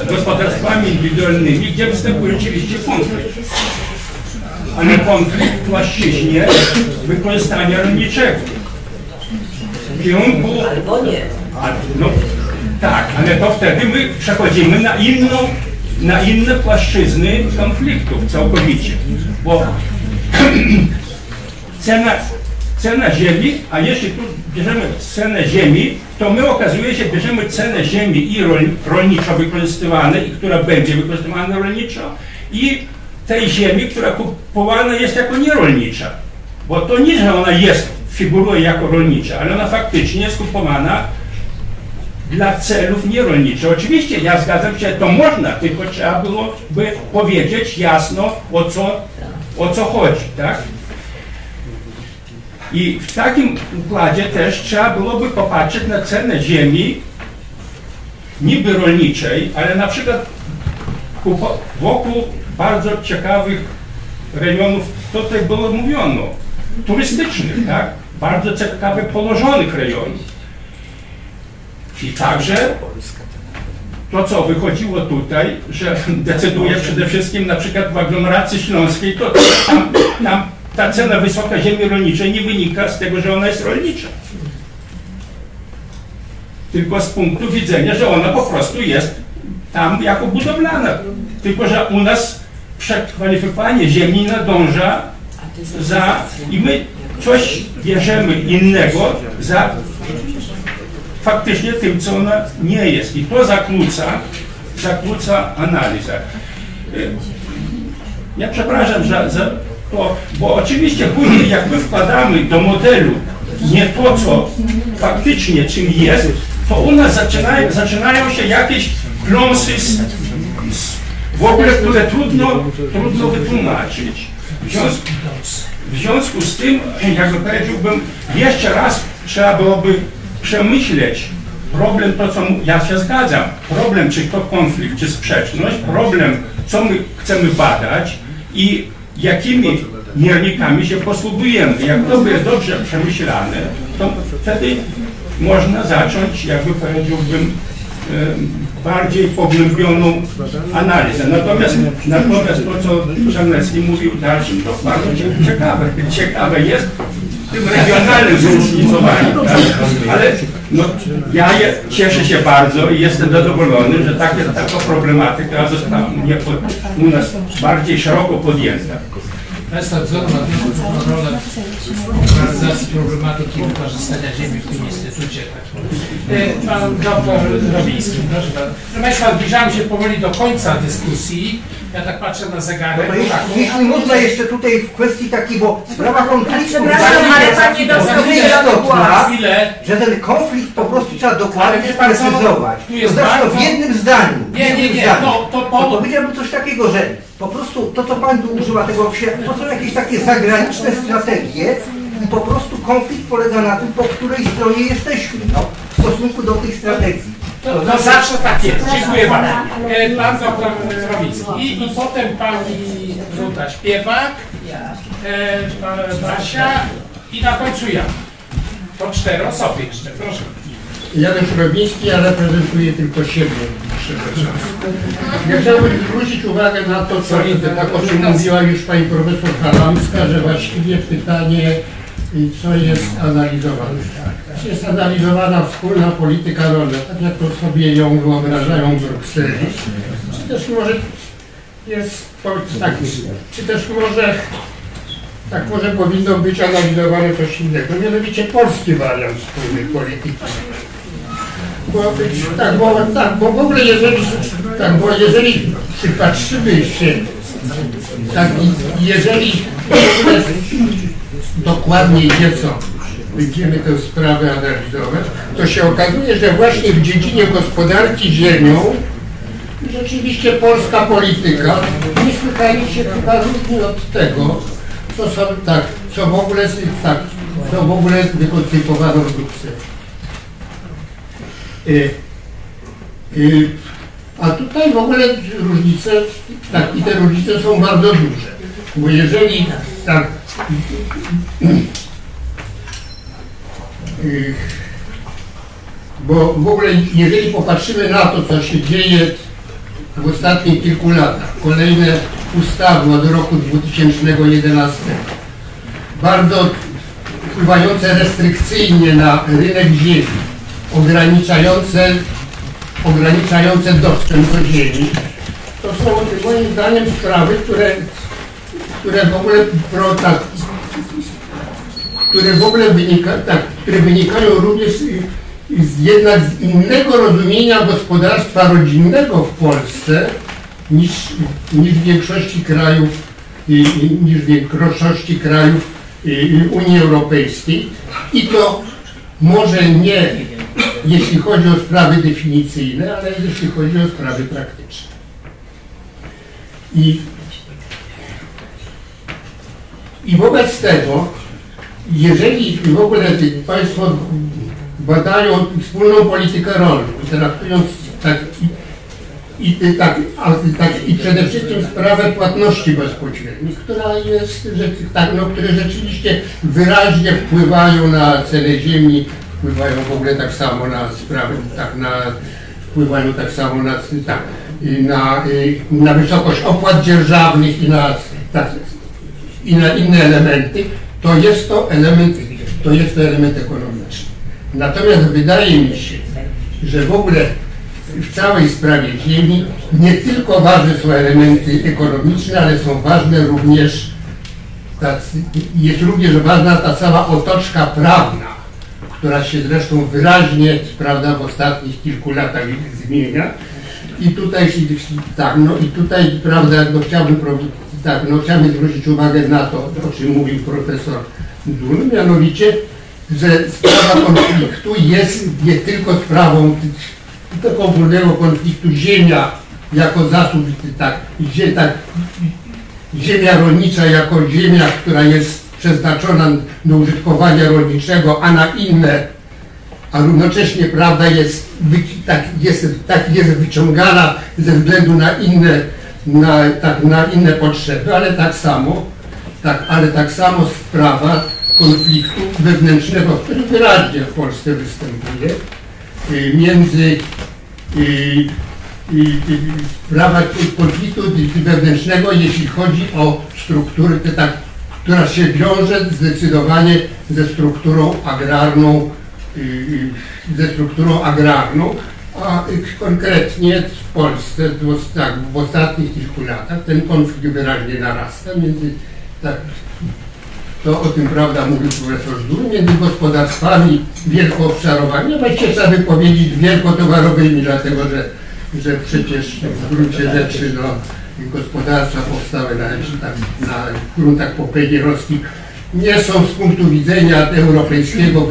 gospodarstwami indywidualnymi, gdzie występuje rzeczywiście konflikt. Ale konflikt płaszczyźnie wykorzystania rolniczego. W kierunku Albo nie. no, Tak, ale to wtedy my przechodzimy na inną, na inne płaszczyzny konfliktów całkowicie. Bo cena, cena ziemi, a jeśli tu bierzemy cenę ziemi, to my okazuje się bierzemy cenę ziemi i rol, rolniczo wykorzystywanej, i która będzie wykorzystywana rolniczo, i tej ziemi, która kupowana jest jako nierolnicza. Bo to nie, że ona jest, figuruje jako rolnicza, ale ona faktycznie jest kupowana dla celów nierolniczych. Oczywiście ja zgadzam się, to można, tylko trzeba byłoby powiedzieć jasno o co, o co chodzi, tak? I w takim układzie też trzeba byłoby popatrzeć na cenę ziemi niby rolniczej, ale na przykład wokół bardzo ciekawych rejonów, tutaj było mówiono, turystycznych, tak? Bardzo ciekawych położonych rejonów. I także to, co wychodziło tutaj, że decyduje przede wszystkim na przykład w aglomeracji śląskiej, to tam, tam ta cena wysoka ziemi rolniczej nie wynika z tego, że ona jest rolnicza. Tylko z punktu widzenia, że ona po prostu jest tam jako budowlana. Tylko, że u nas przekwalifikowanie ziemi nadąża za i my coś bierzemy innego za faktycznie tym, co ona nie jest. I to zakłóca, zakłóca analizę. Y, Ja przepraszam za, za to, bo oczywiście później jak my wkładamy do modelu nie to, co faktycznie czym jest, to u nas zaczynają, zaczynają się jakieś kląsy z, z, w ogóle, które trudno, trudno wytłumaczyć. W związku, w związku z tym, jakby powiedziałbym, jeszcze raz trzeba byłoby przemyśleć problem, to co ja się zgadzam, problem czy to konflikt, czy sprzeczność, problem, co my chcemy badać i jakimi miernikami się posługujemy. Jak to jest dobrze przemyślane, to wtedy można zacząć, jakby powiedziałbym, bardziej pogłębioną analizę. Natomiast, natomiast to, co Czarnecki mówił w dalszym, to bardzo cie- ciekawe. Ciekawe jest tym regionalnym. Tak? Ale no, ja je, cieszę się bardzo i jestem zadowolony, że takie, taka problematyka została u nas bardziej szeroko podjęta. Państwa wzoru na tym rolę realizacji problematyki wykorzystania ziemi w tym instytucie. E, Pan doktor Robiński, proszę bardzo. Proszę Państwa, zbliżamy się powoli do końca dyskusji. Ja tak patrzę na zegarek. No jeśli, Tak, jeśli można jeszcze tutaj w kwestii takiej, bo sprawa konfliktu Przepraszam, jest ale pan nie dostał istotna, że ten konflikt po prostu trzeba dokładnie sprecyzować. Tu jest To znaczy no, bardzo- w jednym zdaniu. Nie, nie, nie, zdaniu. to- to po- To powiedziałbym coś takiego, że po prostu to, co pan tu używa tego, to są jakieś takie zagraniczne strategie i po prostu konflikt polega na tym, po której stronie jesteśmy, no, w stosunku do tych strategii. To, to zawsze tak jest. Dziękuję bardzo. E, Pan doktor Robiński. I, I potem pani Ruta Śpiewak, e, Basia i na końcu ja. To cztery osoby jeszcze, proszę. Janusz Robiński, ja reprezentuję tylko siebie. Ja chciałbym zwrócić uwagę na to, co, tak o czym mówiła już pani profesor Halamska, że właściwie pytanie, co jest analizowane. Jest analizowana wspólna polityka rolna, tak jak to sobie ją wyobrażają Brukseli, czy też może jest to tak, czy też może tak może powinno być analizowane coś innego, mianowicie polski wariant wspólnej polityki. Być, tak, bo, tak, bo w ogóle jeżeli, tak, bo jeżeli przypatrzymy się, tak, jeżeli dokładniej nieco będziemy tę sprawę analizować, to się okazuje, że właśnie w dziedzinie gospodarki ziemią rzeczywiście polska polityka niesłychanie się chyba różni od tego, co są, tak, co w ogóle, tak, co w ogóle wykoncypowano w Brukseli. Y, y, a tutaj w ogóle różnice, tak, i te różnice są bardzo duże. Bo jeżeli tak, y, bo w ogóle jeżeli popatrzymy na to, co się dzieje w ostatnich kilku latach, kolejne ustawy od roku 2011, bardzo wpływające restrykcyjnie na rynek ziemi, ograniczające ograniczające dostęp do ziemi. To są moim zdaniem sprawy, które, które w ogóle tak, które w ogóle wynika, tak, które wynikają również z, jednak z innego rozumienia gospodarstwa rodzinnego w Polsce niż, niż w większości krajów niż w większości krajów Unii Europejskiej i to może nie jeśli chodzi o sprawy definicyjne, ale jeśli chodzi o sprawy praktyczne. I, i wobec tego, jeżeli w ogóle Państwo badają wspólną politykę rolną, traktując tak i, i, tak, a, tak, i przede wszystkim sprawę płatności bezpośrednich, która jest, że, tak, no, które rzeczywiście wyraźnie wpływają na cenę ziemi, wpływają w ogóle tak samo na sprawy, tak, na, wpływają tak samo na, tak, i na, i na wysokość opłat dzierżawnych i na, tak, i na inne elementy, to jest to element, to jest to element ekonomiczny. Natomiast wydaje mi się, że w ogóle w całej sprawie ziemi nie tylko ważne są elementy ekonomiczne, ale są ważne również, tacy, jest również ważna ta cała otoczka prawna, która się zresztą wyraźnie, prawda, w ostatnich kilku latach zmienia. I tutaj, tak, no i tutaj, prawda, no chciałbym, tak, no chciałbym zwrócić uwagę na to, o czym mówił profesor Dun, mianowicie, że sprawa konfliktu jest nie tylko sprawą tego ogólnego konfliktu ziemia jako zasób, tak, tak, ziemia rolnicza jako ziemia, która jest przeznaczona do użytkowania rolniczego, a na inne, a równocześnie prawda jest, tak, jest, tak jest wyciągana ze względu na inne, na, tak, na inne potrzeby, ale tak samo, tak, ale tak samo sprawa konfliktu wewnętrznego, który wyraźnie w Polsce występuje, y, między y, y, sprawa konfliktu wewnętrznego, jeśli chodzi o struktury, te tak, która się wiąże zdecydowanie ze strukturą agrarną, y, y, ze strukturą agrarną, a y, konkretnie w Polsce w, tak, w ostatnich kilku latach ten konflikt wyraźnie narasta między tak, to o tym prawda mówił profesor Żdur, między gospodarstwami wielkoobszarowymi, właściwie trzeba by powiedzieć wielkotowarowymi, dlatego że, że przecież w gruncie rzeczy no, gospodarstwa powstałe na, na gruntach popegierowskich nie są z punktu widzenia europejskiego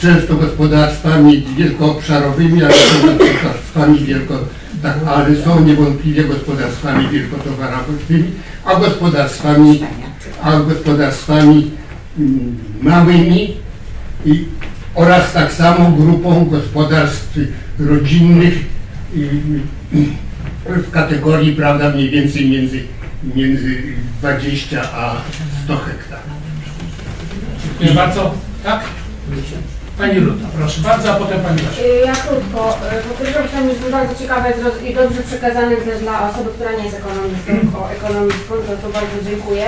często gospodarstwami wielkoobszarowymi, ale są gospodarstwami wielko, tak, ale są niewątpliwie gospodarstwami wielkotowarowymi, a gospodarstwami, a gospodarstwami mm, małymi i, oraz tak samo grupą gospodarstw rodzinnych i, i, w kategorii, prawda, mniej więcej między, między 20 a 100 hektarów. Dziękuję bardzo. Tak? Pani Ruta, proszę bardzo, a potem Pani Basia. Y, Ja krótko. Y, Po pierwsze pytanie jest bardzo ciekawe i dobrze przekazane też dla osoby, która nie jest ekonomistką, o ekonomistką, to, to bardzo dziękuję.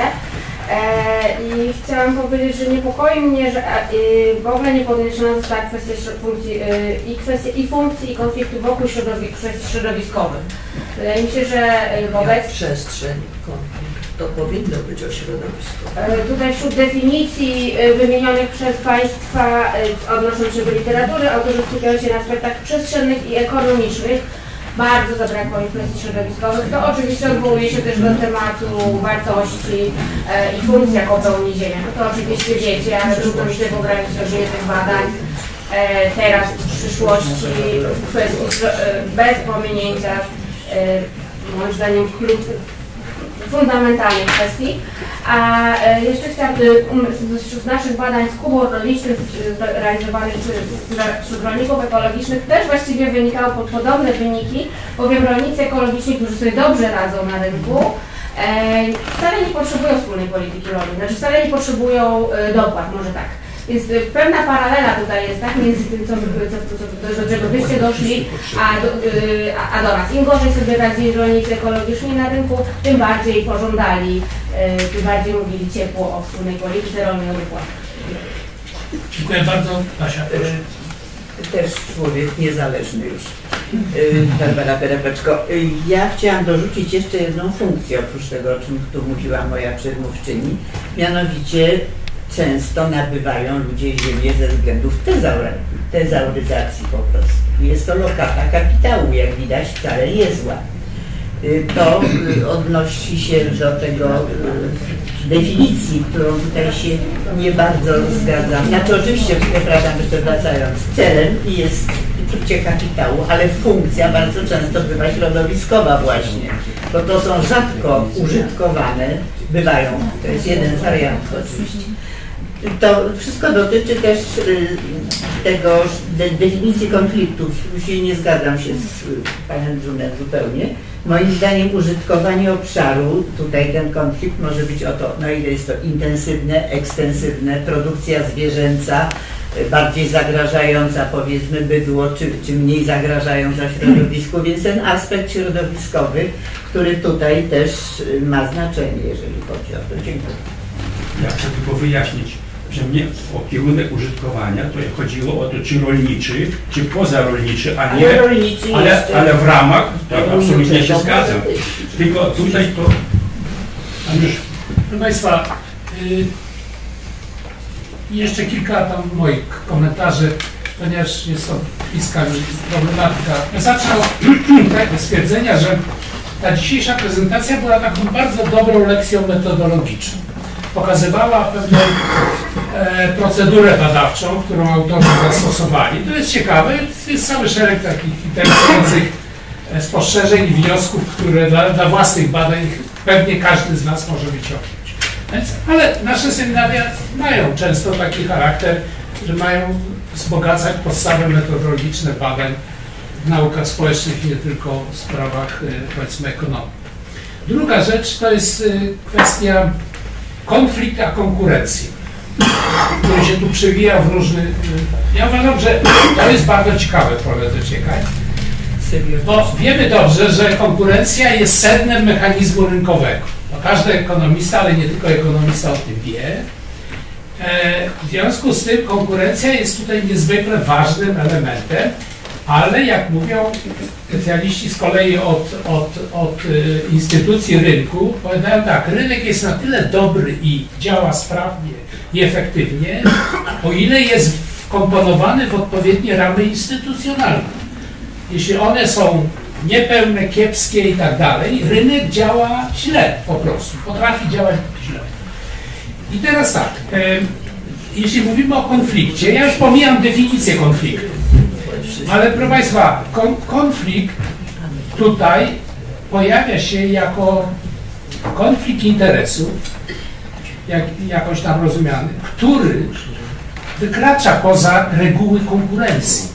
E, I chciałam powiedzieć, że niepokoi mnie, że y, w ogóle nie podniesiona została kwestia funkcji, y, i kwestia i funkcji i konfliktu wokół środowi- kwestii środowiskowych. Wydaje mi się, że y, wobec Przestrzeń, konflikt, to powinno być o środowisku. E, Tutaj wśród definicji wymienionych przez Państwa odnosząc się do literatury, autorzy skupiają się na aspektach przestrzennych i ekonomicznych. Bardzo zabrakło im kwestii środowiskowych. To oczywiście odwołuje się też do tematu wartości e, i funkcji, jaką pełni Ziemia. No to oczywiście wiecie, ale trudno mi się wyobrazić tych badań e, teraz w przyszłości w kwestii e, bez pominięcia e, moim zdaniem klub, fundamentalnych kwestii. A e, jeszcze chciałabym um, z, naszych badań z Kubą rolniczych realizowanych wśród- rolników ekologicznych też właściwie wynikało pod podobne wyniki, bowiem rolnicy ekologiczni, którzy sobie dobrze radzą na rynku, e, wcale nie potrzebują wspólnej polityki rolnej, znaczy wcale nie potrzebują e, dopłat, może tak. Więc e, pewna paralela tutaj jest tak między tym, co, co, co, co, do czego byście doszli, a do, y, a, do nas. Im gorzej sobie radzili rolnicy ekologiczni na rynku, tym bardziej pożądali, y, tym bardziej mówili ciepło o wspólnej polityce rolnej o dopłatach. Dziękuję bardzo. Basia, proszę. też człowiek niezależny już. Y, Barbara Perepeczko. Y, Ja chciałam dorzucić jeszcze jedną funkcję, oprócz tego, o czym tu mówiła moja przedmówczyni. Mianowicie często nabywają ludzie ziemię ze względów tezaur- tezauryzacji po prostu. Jest to lokata kapitału, jak widać, wcale nie zła. Y, To y, odnosi się do tego y, definicji, którą tutaj się nie bardzo zgadzam. Znaczy oczywiście, przepraszam, jeszcze wracając, celem jest użycie kapitału, ale funkcja bardzo często bywa środowiskowa właśnie, bo to są rzadko użytkowane, bywają, to jest jeden z wariantów oczywiście. To wszystko dotyczy też y, tego de, definicji konfliktów. Się nie zgadzam się z y, panem Drunem zupełnie. Moim zdaniem użytkowanie obszaru, tutaj ten konflikt może być o to, na ile jest to intensywne, ekstensywne, produkcja zwierzęca, y, bardziej zagrażająca powiedzmy bydło, czy, czy mniej zagrażająca środowisku, więc ten aspekt środowiskowy, który tutaj też ma znaczenie, jeżeli chodzi o to. Dziękuję. Ja chcę tylko wyjaśnić, że mnie o kierunek użytkowania to chodziło o to, czy rolniczy, czy pozarolniczy, a nie, Ale rolniczy ale, ale w ramach, tak absolutnie się zgadzam. Tylko tutaj to Już, proszę Państwa, y, jeszcze kilka tam moich komentarzy, ponieważ jest to bliska mi problematyka. Ja zacznę od stwierdzenia, że ta dzisiejsza prezentacja była taką bardzo dobrą lekcją metodologiczną. Pokazywała pewną e, procedurę badawczą, którą autorzy zastosowali. To jest ciekawe, jest cały szereg takich interesujących e, spostrzeżeń i wniosków, które dla, dla własnych badań pewnie każdy z nas może wyciągnąć. Więc, ale nasze seminaria mają często taki charakter, że mają wzbogacać podstawy metodologiczne badań w naukach społecznych, nie tylko w sprawach e, powiedzmy ekonomii. Druga rzecz to jest e, kwestia konflikt a konkurencji, który się tu przewija w różnych... e, Ja uważam, że to jest bardzo ciekawe pole dociekać, bo wiemy dobrze, że konkurencja jest sednem mechanizmu rynkowego. No, każdy ekonomista, ale nie tylko ekonomista o tym wie. E, W związku z tym konkurencja jest tutaj niezwykle ważnym elementem, ale jak mówią specjaliści z kolei od, od, od y, instytucji rynku, powiadają tak, rynek jest na tyle dobry i działa sprawnie i efektywnie, o ile jest wkomponowany w odpowiednie ramy instytucjonalne. Jeśli one są niepełne, kiepskie i tak dalej, rynek działa źle po prostu, potrafi działać źle. I teraz tak, em, jeśli mówimy o konflikcie, ja już pomijam definicję konfliktu, ale proszę Państwa, kon, konflikt tutaj pojawia się jako konflikt interesów, jak, jakoś tam rozumiany, który wykracza poza reguły konkurencji.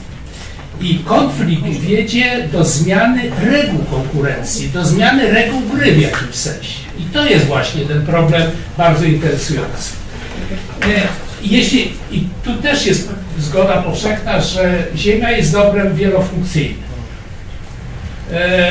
I konflikt wiedzie do zmiany reguł konkurencji, do zmiany reguł gry w jakimś sensie. I to jest właśnie ten problem bardzo interesujący. E, Jeśli, I tu też jest zgoda powszechna, że Ziemia jest dobrem wielofunkcyjnym. E,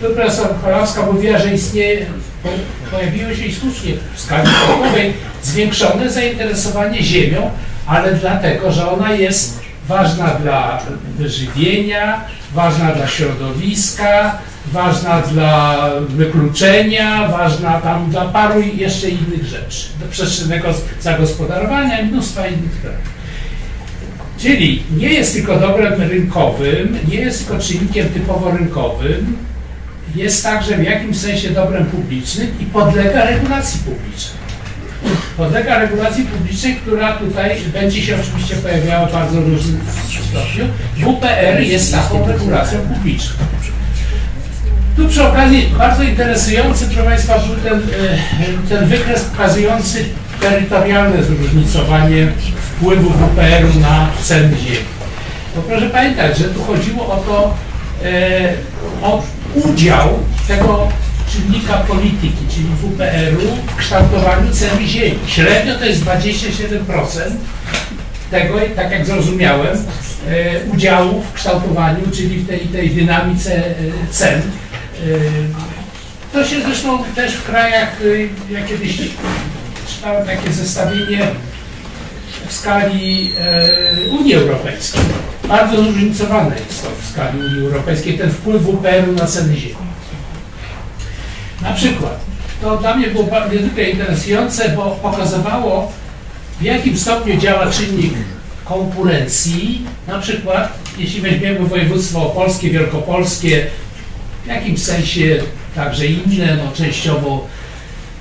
profesor Chorowska mówiła, że istnieje, po- pojawiło się i słusznie w skali światowej zwiększone zainteresowanie Ziemią, ale dlatego, że ona jest ważna dla wyżywienia, ważna dla środowiska, ważna dla wykluczenia, ważna tam dla paru jeszcze innych rzeczy, do przestrzennego zagospodarowania i mnóstwa innych spraw. Czyli nie jest tylko dobrem rynkowym, nie jest tylko czynnikiem typowo rynkowym, jest także w jakimś sensie dobrem publicznym i podlega regulacji publicznej. Podlega regulacji publicznej, która tutaj będzie się oczywiście pojawiała w bardzo różnym stopniu. WPR jest taką regulacją publiczną. Tu przy okazji bardzo interesujący, proszę Państwa, był ten, e, ten wykres pokazujący terytorialne zróżnicowanie wpływu WPR-u na ceny ziemi. Bo proszę pamiętać, że tu chodziło o to, e, o udział tego czynnika polityki, czyli WPR-u w kształtowaniu ceny ziemi. Średnio to jest 27% tego, tak jak zrozumiałem, e, udziału w kształtowaniu, czyli w tej, tej dynamice e, cen. To się zresztą też w krajach, e, ja kiedyś czytałem takie zestawienie w skali e, Unii Europejskiej. bardzo zróżnicowane jest to w skali Unii Europejskiej, ten wpływ WPR-u na ceny ziemi. Na przykład, to dla mnie było niezwykle interesujące, bo pokazywało, w jakim stopniu działa czynnik konkurencji. Na przykład, jeśli weźmiemy województwo opolskie, wielkopolskie, w jakimś sensie także inne, no częściowo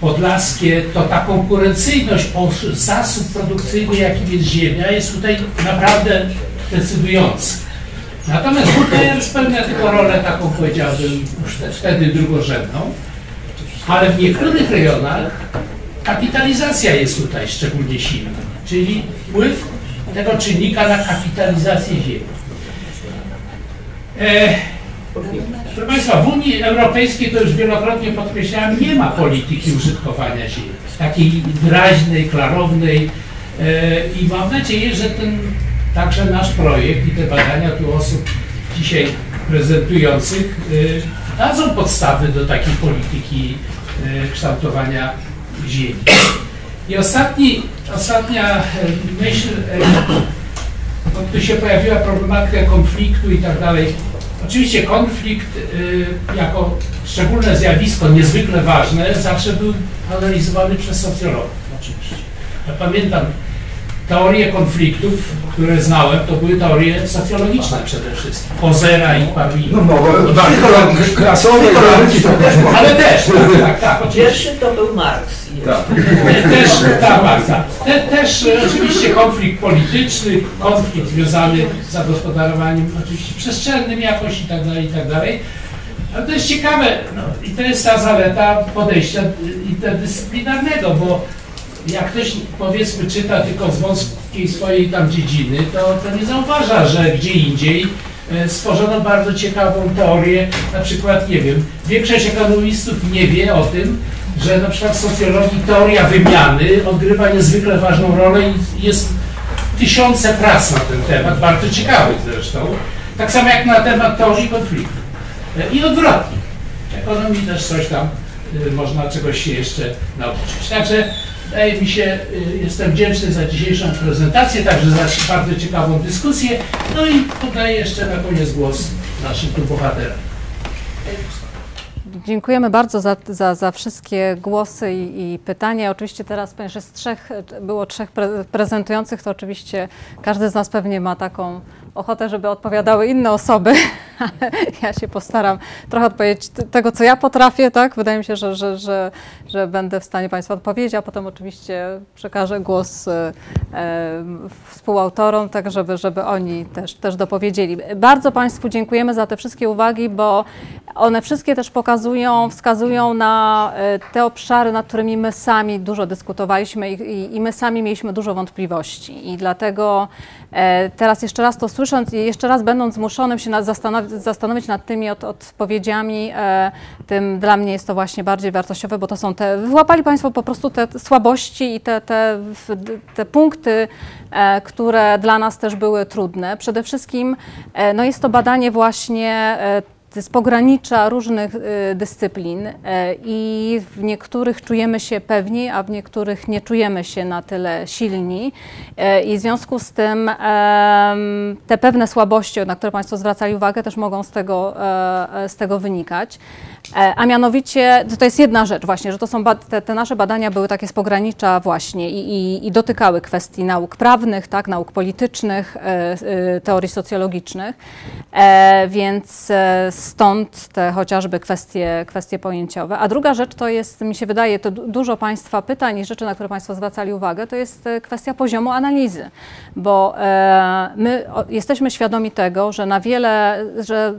podlaskie, to ta konkurencyjność zasób produkcyjny, jakim jest ziemia, jest tutaj naprawdę decydująca. Natomiast WPR spełnia tylko rolę taką, powiedziałbym, wtedy drugorzędną, ale w niektórych rejonach kapitalizacja jest tutaj szczególnie silna, czyli wpływ tego czynnika na kapitalizację ziemi. E, Proszę Państwa, w Unii Europejskiej, to już wielokrotnie podkreślałem, nie ma polityki użytkowania ziemi, takiej wyraźnej, klarownej e, i mam nadzieję, że ten także nasz projekt i te badania tu osób dzisiaj prezentujących e, dadzą podstawy do takiej polityki e, kształtowania ziemi. I ostatni, ostatnia myśl, bo tu się pojawiła problematyka konfliktu i tak dalej. Oczywiście konflikt y, jako szczególne zjawisko, niezwykle ważne, zawsze był analizowany przez socjologów oczywiście. Ja pamiętam teorie konfliktów, które znałem, to były teorie socjologiczne przede wszystkim. Pozera i innych. No, mogło- Tak, psychologiczne. klasowe, też mogło. ale też, tak, tak, tak. Pierwszy to był Marks. Też, tak, tak, tak. Te, też e, oczywiście konflikt polityczny, konflikt związany z zagospodarowaniem oczywiście przestrzennym jakoś i tak dalej, i tak dalej. Ale to jest ciekawe no, i to jest ta zaleta podejścia y, interdyscyplinarnego, bo jak ktoś powiedzmy czyta tylko z wąskiej swojej tam dziedziny, to, to nie zauważa, że gdzie indziej e, stworzono bardzo ciekawą teorię, na przykład, nie wiem, większość ekonomistów nie wie o tym, że na przykład w socjologii teoria wymiany odgrywa niezwykle ważną rolę i jest tysiące prac na ten temat, bardzo ciekawych zresztą, tak samo jak na temat teorii konfliktu. E, I odwrotnie. Ekonomii też coś tam y, można czegoś się jeszcze nauczyć. Także wydaje mi się, y, jestem wdzięczny za dzisiejszą prezentację, także za bardzo ciekawą dyskusję. No i podaję jeszcze na koniec głos naszym tu bohaterom. Dziękujemy bardzo za, za, za wszystkie głosy i, i pytania. Oczywiście teraz, ponieważ jest trzech, było trzech pre, prezentujących, to oczywiście każdy z nas pewnie ma taką ochotę, żeby odpowiadały inne osoby, ale ja się postaram trochę odpowiedzieć tego, co ja potrafię, tak? Wydaje mi się, że, że, że, że będę w stanie Państwu odpowiedzieć, a potem oczywiście przekażę głos e, e, współautorom, tak żeby, żeby oni też, też dopowiedzieli. Bardzo Państwu dziękujemy za te wszystkie uwagi, bo one wszystkie też pokazują, wskazują na e, te obszary, nad którymi my sami dużo dyskutowaliśmy i, i, i my sami mieliśmy dużo wątpliwości. I dlatego teraz jeszcze raz to słysząc i jeszcze raz będąc zmuszonym się nad, zastanowić, zastanowić nad tymi od, odpowiedziami, e, tym dla mnie jest to właśnie bardziej wartościowe, bo to są te, wyłapali Państwo po prostu te słabości i te, te, te punkty, e, które dla nas też były trudne. Przede wszystkim e, no jest to badanie właśnie e, z pogranicza różnych y, dyscyplin y, i w niektórych czujemy się pewni, a w niektórych nie czujemy się na tyle silni. Y, I w związku z tym te pewne słabości, na które Państwo zwracali uwagę, też mogą z tego, e, e, z tego wynikać. E, A mianowicie, to, jest jedna rzecz właśnie, że to są te, te nasze badania były takie z pogranicza właśnie i, i, i dotykały kwestii nauk prawnych, tak, nauk politycznych, e, e, teorii socjologicznych, e, więc e, stąd te chociażby kwestie, kwestie pojęciowe. A druga rzecz to jest, mi się wydaje, to du- dużo Państwa pytań i rzeczy, na które Państwo zwracali uwagę, to jest e, kwestia poziomu analizy, bo e, my jesteśmy świadomi tego, że na wiele, że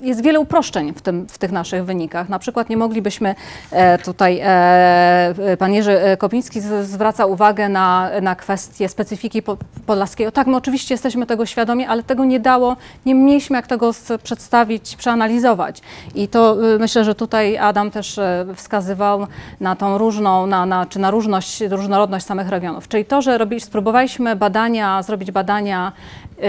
jest wiele uproszczeń w, tym, w tych naszych wynikach. Na przykład nie moglibyśmy e, tutaj, e, e, pan Jerzy Kopiński zwraca uwagę na, na kwestię specyfiki po, podlaskiej. O tak, my oczywiście jesteśmy tego świadomi, ale tego nie dało, nie mieliśmy jak tego przedstawić, przeanalizować. I to y, myślę, że tutaj Adam też wskazywał na tą różną, na, na, czy na różność, różnorodność samych regionów. Czyli to, że robi, spróbowaliśmy badania, zrobić badania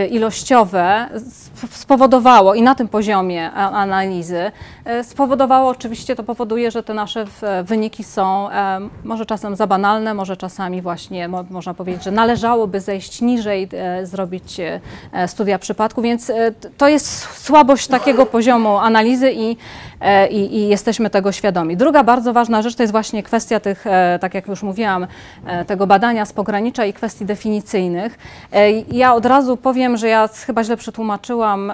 ilościowe sp- spowodowało i na tym poziomie analizy e, spowodowało oczywiście to powoduje, że te nasze wyniki są e, może czasem za banalne, może czasami właśnie mo, można powiedzieć, że należałoby zejść niżej, e, zrobić e, e, studia przypadku, więc e, to jest słabość takiego poziomu analizy i, e, i, i jesteśmy tego świadomi. Druga bardzo ważna rzecz to jest właśnie kwestia tych, e, tak jak już mówiłam, e, tego badania z pogranicza i kwestii definicyjnych. E, Ja od razu powiem, że ja chyba źle przetłumaczyłam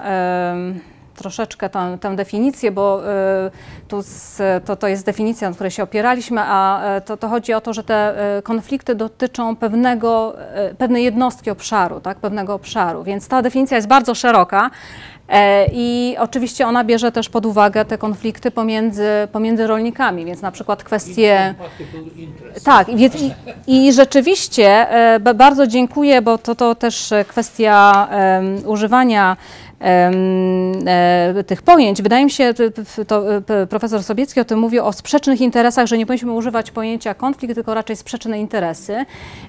troszeczkę tę, tę definicję, bo e, tu z, to, to jest definicja, na której się opieraliśmy, a e, to, to chodzi o to, że te e, konflikty dotyczą pewnego, e, pewnej jednostki obszaru, tak, pewnego obszaru, więc ta definicja jest bardzo szeroka. E, I oczywiście ona bierze też pod uwagę te konflikty pomiędzy, pomiędzy rolnikami, więc na przykład kwestie. Tak, i, więc, i, i rzeczywiście e, ba- bardzo dziękuję, bo to, to też kwestia em, używania tych pojęć. Wydaje mi się, to e, profesor Sobiecki o tym mówi, o sprzecznych interesach, że nie powinniśmy używać pojęcia konflikt, tylko raczej sprzeczne interesy.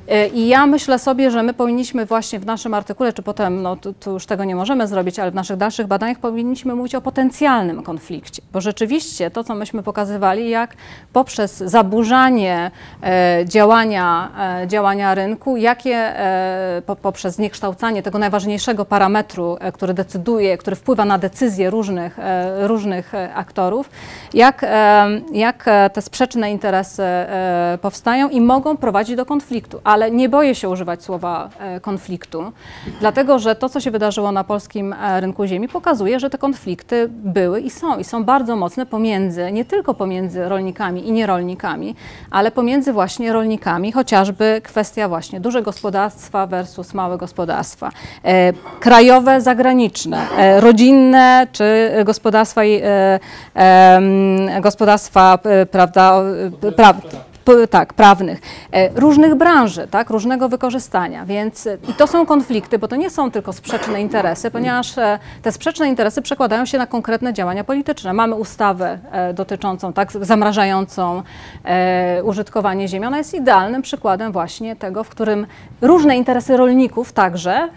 E, I ja myślę sobie, że my powinniśmy właśnie w naszym artykule, czy potem, no tu, tu już tego nie możemy zrobić, ale w naszych dalszych badaniach powinniśmy mówić o potencjalnym konflikcie, bo rzeczywiście to, co myśmy pokazywali, jak poprzez zaburzanie e, działania, e, działania rynku, jakie e, po, poprzez zniekształcanie tego najważniejszego parametru, e, który decyduje, który wpływa na decyzje różnych, e, różnych e, aktorów, jak, e, jak te sprzeczne interesy powstają i mogą prowadzić do konfliktu. Ale nie boję się używać słowa konfliktu, dlatego że to, co się wydarzyło na polskim rynku ziemi, pokazuje, że te konflikty były i są, i są bardzo mocne pomiędzy, nie tylko pomiędzy rolnikami i nierolnikami, ale pomiędzy właśnie rolnikami, chociażby kwestia właśnie duże gospodarstwa versus małe gospodarstwa, krajowe, zagraniczne, e, rodzinne czy gospodarstwa, e, gospodarstwa e, prawda, pra, tak, prawnych, różnych branży, tak, różnego wykorzystania. Więc i to są konflikty, bo to nie są tylko sprzeczne interesy, ponieważ te sprzeczne interesy przekładają się na konkretne działania polityczne. Mamy ustawę dotyczącą, tak, zamrażającą użytkowanie ziemi. Ona jest idealnym przykładem właśnie tego, w którym różne interesy rolników także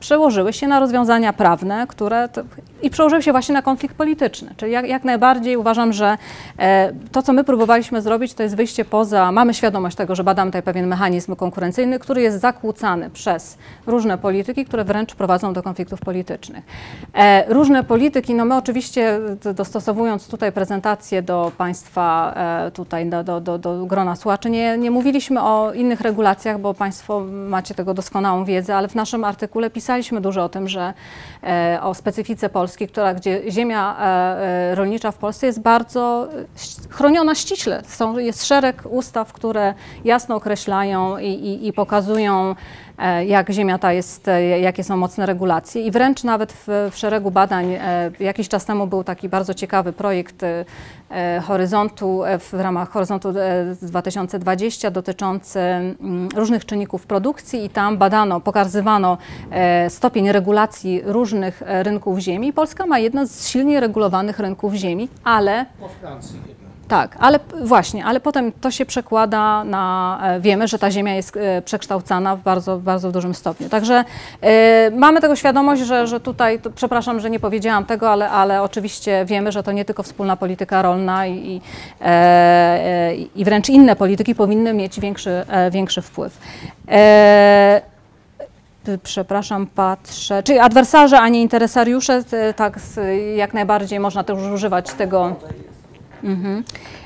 przełożyły się na rozwiązania prawne, które to, i przełożyły się właśnie na konflikt polityczny. Czyli jak, jak najbardziej uważam, że e, to, co my próbowaliśmy zrobić, to jest wyjście poza, mamy świadomość tego, że badamy tutaj pewien mechanizm konkurencyjny, który jest zakłócany przez różne polityki, które wręcz prowadzą do konfliktów politycznych. E, różne polityki, no my oczywiście dostosowując tutaj prezentację do Państwa, e, tutaj do, do, do, do grona słuchaczy, nie, nie mówiliśmy o innych regulacjach, bo Państwo macie tego doskonałą wiedzę, ale w naszym artykule pisaliśmy dużo o tym, że e, o specyfice Polski, która, gdzie ziemia e, e, rolnicza w Polsce jest bardzo chroniona ściśle. Są, jest szereg ustaw, które jasno określają i, i, i pokazują, jak ziemia ta jest, e, jakie są mocne regulacje. I wręcz nawet w, w szeregu badań, e, jakiś czas temu był taki bardzo ciekawy projekt e, e, Horyzontu, e, w ramach Horyzontu e, 2020 dotyczący mm, różnych czynników produkcji i tam badano, pokazywano e, stopień regulacji różnych e, rynków ziemi. Polska ma jeden z silniej regulowanych rynków ziemi, ale Po Francji. Tak, ale właśnie, ale potem to się przekłada na, e, wiemy, że ta ziemia jest e, przekształcana w bardzo, bardzo dużym stopniu. Także e, mamy tego świadomość, że, że tutaj, to, przepraszam, że nie powiedziałam tego, ale, ale oczywiście wiemy, że to nie tylko wspólna polityka rolna i, i, e, i wręcz inne polityki powinny mieć większy, e, większy wpływ. Y, Przepraszam, patrzę. Czyli adwersarze, a nie interesariusze, tak, jak najbardziej można też używać tego. Mhm.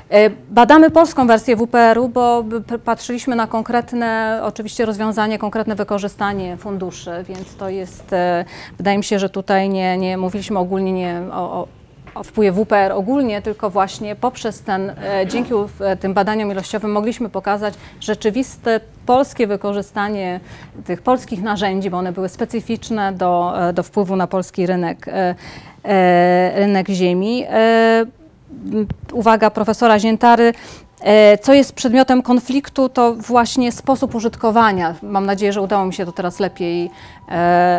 E, Badamy polską wersję WPR-u, bo patrzyliśmy na konkretne, oczywiście rozwiązanie, konkretne wykorzystanie funduszy, więc to jest, e, wydaje mi się, że tutaj nie, nie mówiliśmy ogólnie nie o, o, o wpływie WPR ogólnie, tylko właśnie poprzez ten, e, dzięki tym badaniom ilościowym mogliśmy pokazać rzeczywiste polskie wykorzystanie tych polskich narzędzi, bo one były specyficzne do, do wpływu na polski rynek, rynek ziemi. Uwaga profesora Ziętary, e, co jest przedmiotem konfliktu, to właśnie sposób użytkowania. Mam nadzieję, że udało mi się to teraz lepiej,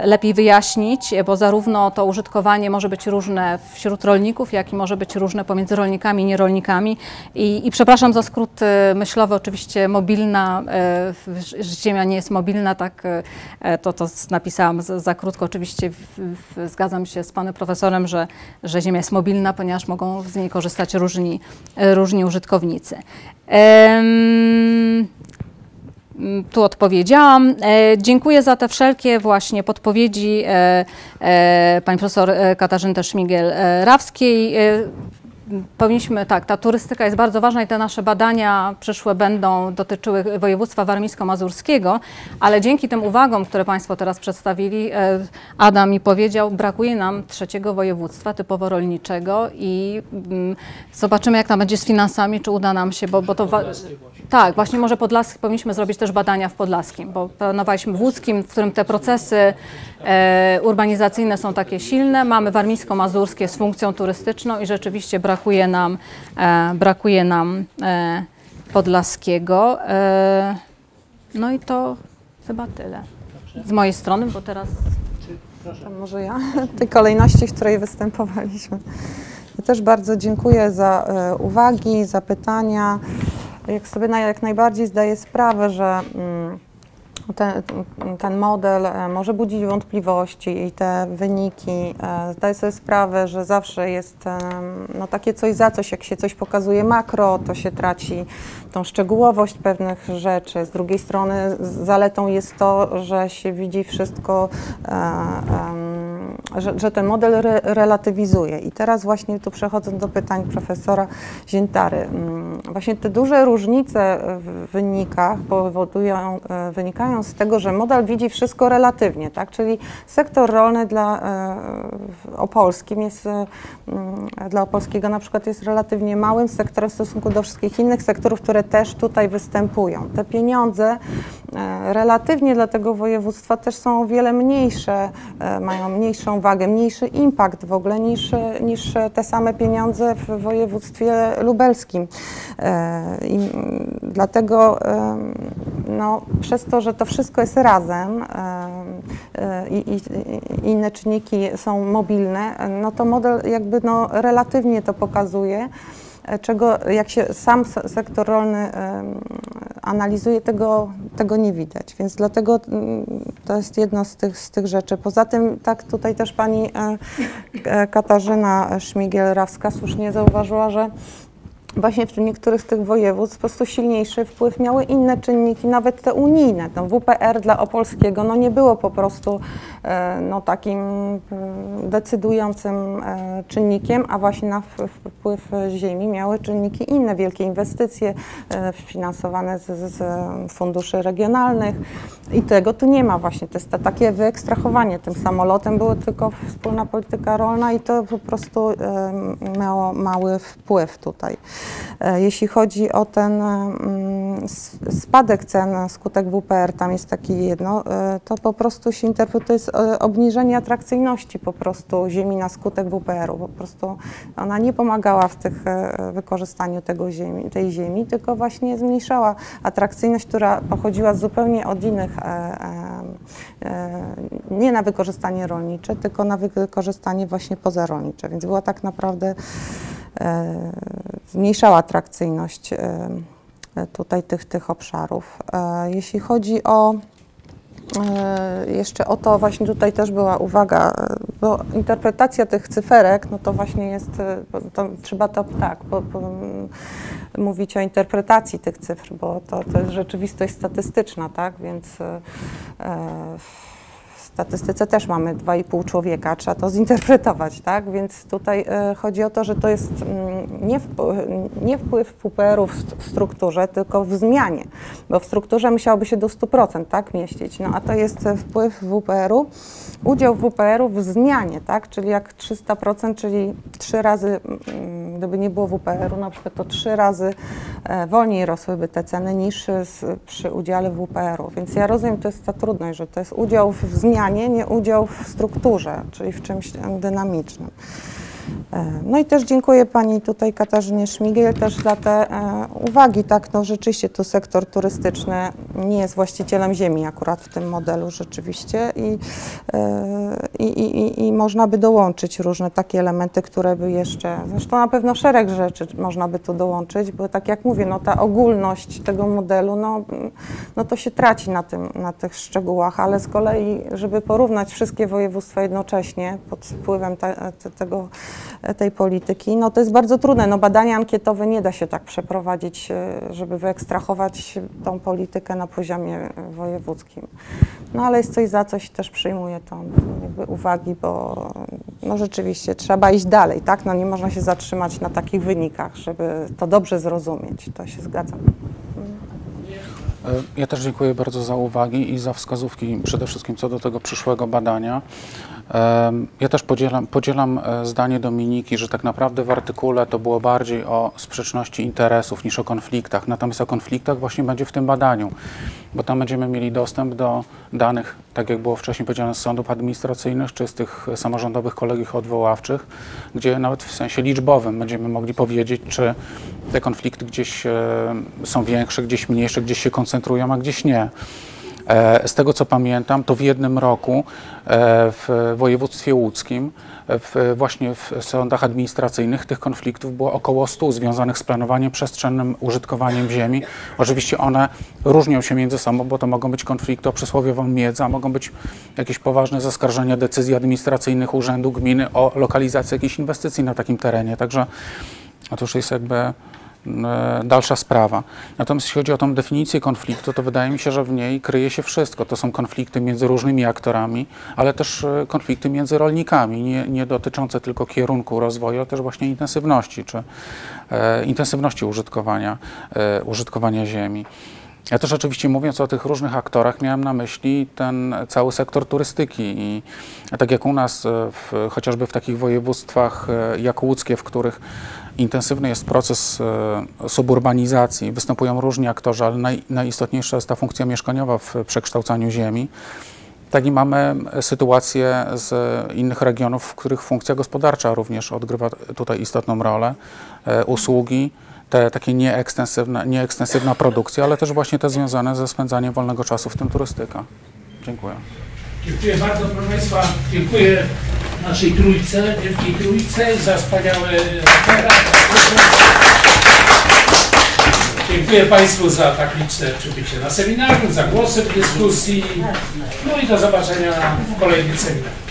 lepiej wyjaśnić, bo zarówno to użytkowanie może być różne wśród rolników, jak i może być różne pomiędzy rolnikami i nierolnikami. I, i przepraszam za skrót e, myślowy, oczywiście mobilna, e, ziemia nie jest mobilna, tak e, to, to napisałam za, za krótko. Oczywiście w, w, zgadzam się z panem profesorem, że, że ziemia jest mobilna, ponieważ mogą z niej korzystać różni, e, różni użytkownicy. Tu odpowiedziałam. E, Dziękuję za te wszelkie właśnie podpowiedzi e, e, pani profesor Katarzyny Szmigiel-Rawskiej. Powinniśmy, tak, ta turystyka jest bardzo ważna i te nasze badania przyszłe będą dotyczyły województwa warmińsko-mazurskiego, ale dzięki tym uwagom, które Państwo teraz przedstawili, Adam mi powiedział, brakuje nam trzeciego województwa typowo rolniczego i mm, zobaczymy, jak tam będzie z finansami, czy uda nam się, bo, bo to... tak, właśnie może Podlaski, powinniśmy zrobić też badania w Podlaskim, bo planowaliśmy w Łódzkim, w którym te procesy e, urbanizacyjne są takie silne. Mamy warmińsko-mazurskie z funkcją turystyczną i rzeczywiście brakuje nam, e, brakuje nam e, Podlaskiego. E, no i to chyba tyle z mojej strony, bo teraz To może ja, tej kolejności, w której występowaliśmy. Ja też bardzo dziękuję za e, uwagi, za pytania. Jak sobie na, jak najbardziej zdaję sprawę, że mm, ten, ten model e, może budzić wątpliwości i te wyniki. e, Zdaję sobie sprawę, że zawsze jest em, no, takie coś za coś, jak się coś pokazuje makro, to się traci tą szczegółowość pewnych rzeczy. Z drugiej strony zaletą jest to, że się widzi wszystko, e, em, że, że ten model re, relatywizuje. I teraz właśnie tu przechodząc do pytań profesora Ziętary. mm, Właśnie te duże różnice w wynikach powodują, e, wynikają z tego, że model widzi wszystko relatywnie, tak? Czyli sektor rolny dla e, opolskim jest, e, mm, dla opolskiego na przykład jest relatywnie małym sektorem w stosunku do wszystkich innych sektorów, które też tutaj występują. Te pieniądze relatywnie dla tego województwa też są o wiele mniejsze, mają mniejszą wagę, mniejszy impact w ogóle niż, niż te same pieniądze w województwie lubelskim. E, I dlatego no, przez to, że to wszystko jest razem em, e, i, inne czynniki są mobilne, e, no to model jakby no, relatywnie to pokazuje e, czego jak się sam se- sektor rolny analizuje, tego, tego nie widać. Więc dlatego mm, to jest jedno z tych, z tych rzeczy. Poza tym, tak tutaj też pani e, e, Katarzyna Szmigiel-Rawska słusznie zauważyła, że właśnie w niektórych z tych województw po prostu silniejszy wpływ miały inne czynniki, nawet te unijne. No, WPR dla Opolskiego no, nie było po prostu e, no, takim mm, decydującym e, czynnikiem, a właśnie na wpływ ziemi miały czynniki inne, wielkie inwestycje e, finansowane z, z funduszy regionalnych i tego tu nie ma właśnie. To jest to takie wyekstrahowanie tym samolotem, było tylko wspólna polityka rolna i to po prostu e, miało mały wpływ tutaj. E, Jeśli chodzi o ten mm, s- spadek cen skutek WPR, tam jest takie jedno, e, to po prostu się interpretuje z e, obniżenie atrakcyjności po prostu ziemi na skutek WPR-u. Po prostu ona nie pomagała w tych e, wykorzystaniu tego ziemi, tej ziemi, tylko właśnie zmniejszała atrakcyjność, która pochodziła zupełnie od innych, e, e, e, nie na wykorzystanie rolnicze, tylko na wykorzystanie właśnie pozarolnicze, więc była tak naprawdę e, zmniejszała atrakcyjność e, e, tutaj tych, tych obszarów. E, Jeśli chodzi o e, jeszcze o to, właśnie tutaj też była uwaga, e, bo interpretacja tych cyferek, no to właśnie jest, e, bo to trzeba to tak, po, po, mm, mówić o interpretacji tych cyfr, bo to, to jest rzeczywistość statystyczna, tak, więc e, e, statystyce też mamy 2,5 człowieka, trzeba to zinterpretować, tak? Więc tutaj e, chodzi o to, że to jest mm, nie, wpływ, nie wpływ WPR-u w, st- w strukturze, tylko w zmianie, bo w strukturze musiałoby się do 100% tak mieścić, no a to jest wpływ WPR-u, udział WPR-u w zmianie, tak? Czyli jak 300%, czyli trzy razy, mm, gdyby nie było WPR-u, na przykład to trzy razy e, wolniej rosłyby te ceny niż przy udziale WPR-u. Więc ja rozumiem, to jest ta trudność, że to jest udział w zmianie, nie udział w strukturze, czyli w czymś dynamicznym. E, No i też dziękuję pani tutaj Katarzynie Szmigiel też za te e, uwagi. Tak, no rzeczywiście tu sektor turystyczny nie jest właścicielem ziemi akurat w tym modelu rzeczywiście e, i, i, i, i można by dołączyć różne takie elementy, które by jeszcze, zresztą na pewno szereg rzeczy można by tu dołączyć, bo tak jak mówię, no ta ogólność tego modelu, no, no to się traci na, tym, na tych szczegółach, ale z kolei, żeby porównać wszystkie województwa jednocześnie pod wpływem te, te, tego, tej polityki, no to jest bardzo trudne. No badania ankietowe nie da się tak przeprowadzić, e, żeby wyekstrahować tą politykę na poziomie wojewódzkim. No ale jest coś za coś, też przyjmuję to jakby uwagi, bo no rzeczywiście trzeba iść dalej, tak? No nie można się zatrzymać na takich wynikach, żeby to dobrze zrozumieć. To się zgadzam. E, Ja też dziękuję bardzo za uwagi i za wskazówki przede wszystkim co do tego przyszłego badania. Ja też podzielam, podzielam e, zdanie Dominiki, że tak naprawdę w artykule to było bardziej o sprzeczności interesów niż o konfliktach. Natomiast o konfliktach właśnie będzie w tym badaniu, bo tam będziemy mieli dostęp do danych, tak jak było wcześniej powiedziane, z sądów administracyjnych czy z tych samorządowych kolegiów odwoławczych, gdzie nawet w sensie liczbowym będziemy mogli powiedzieć, czy te konflikty gdzieś e, są większe, gdzieś mniejsze, gdzieś się koncentrują, a gdzieś nie. E, Z tego co pamiętam, to w jednym roku e, w województwie łódzkim, w, właśnie w sądach administracyjnych tych konfliktów było około 100 związanych z planowaniem przestrzennym, użytkowaniem ziemi. Oczywiście one różnią się między sobą, bo to mogą być konflikty o przysłowiową miedzę, a mogą być jakieś poważne zaskarżenia decyzji administracyjnych urzędu gminy o lokalizacji jakiejś inwestycji na takim terenie. Także to już jest jakby dalsza sprawa. Natomiast jeśli chodzi o tą definicję konfliktu, to wydaje mi się, że w niej kryje się wszystko. To są konflikty między różnymi aktorami, ale też e, konflikty między rolnikami, nie, nie dotyczące tylko kierunku rozwoju, ale też właśnie intensywności, czy e, intensywności użytkowania, e, użytkowania ziemi. Ja też oczywiście mówiąc o tych różnych aktorach miałem na myśli ten cały sektor turystyki i tak jak u nas, e, w, chociażby w takich województwach e, jak łódzkie, w których intensywny jest proces e, suburbanizacji, występują różni aktorzy, ale naj, najistotniejsza jest ta funkcja mieszkaniowa w przekształcaniu ziemi. Tak i mamy sytuację z innych regionów, w których funkcja gospodarcza również odgrywa tutaj istotną rolę. E, Usługi, te takie nieekstensywna, nieekstensywna produkcja, ale też właśnie te związane ze spędzaniem wolnego czasu, w tym turystyka. Dziękuję. Dziękuję bardzo, proszę Państwa. Dziękuję naszej trójce, wielkiej trójce za wspaniały referat. Dziękuję Państwu za tak liczne przybycie na seminarium, za głosy w dyskusji. No i do zobaczenia w kolejnych seminariach.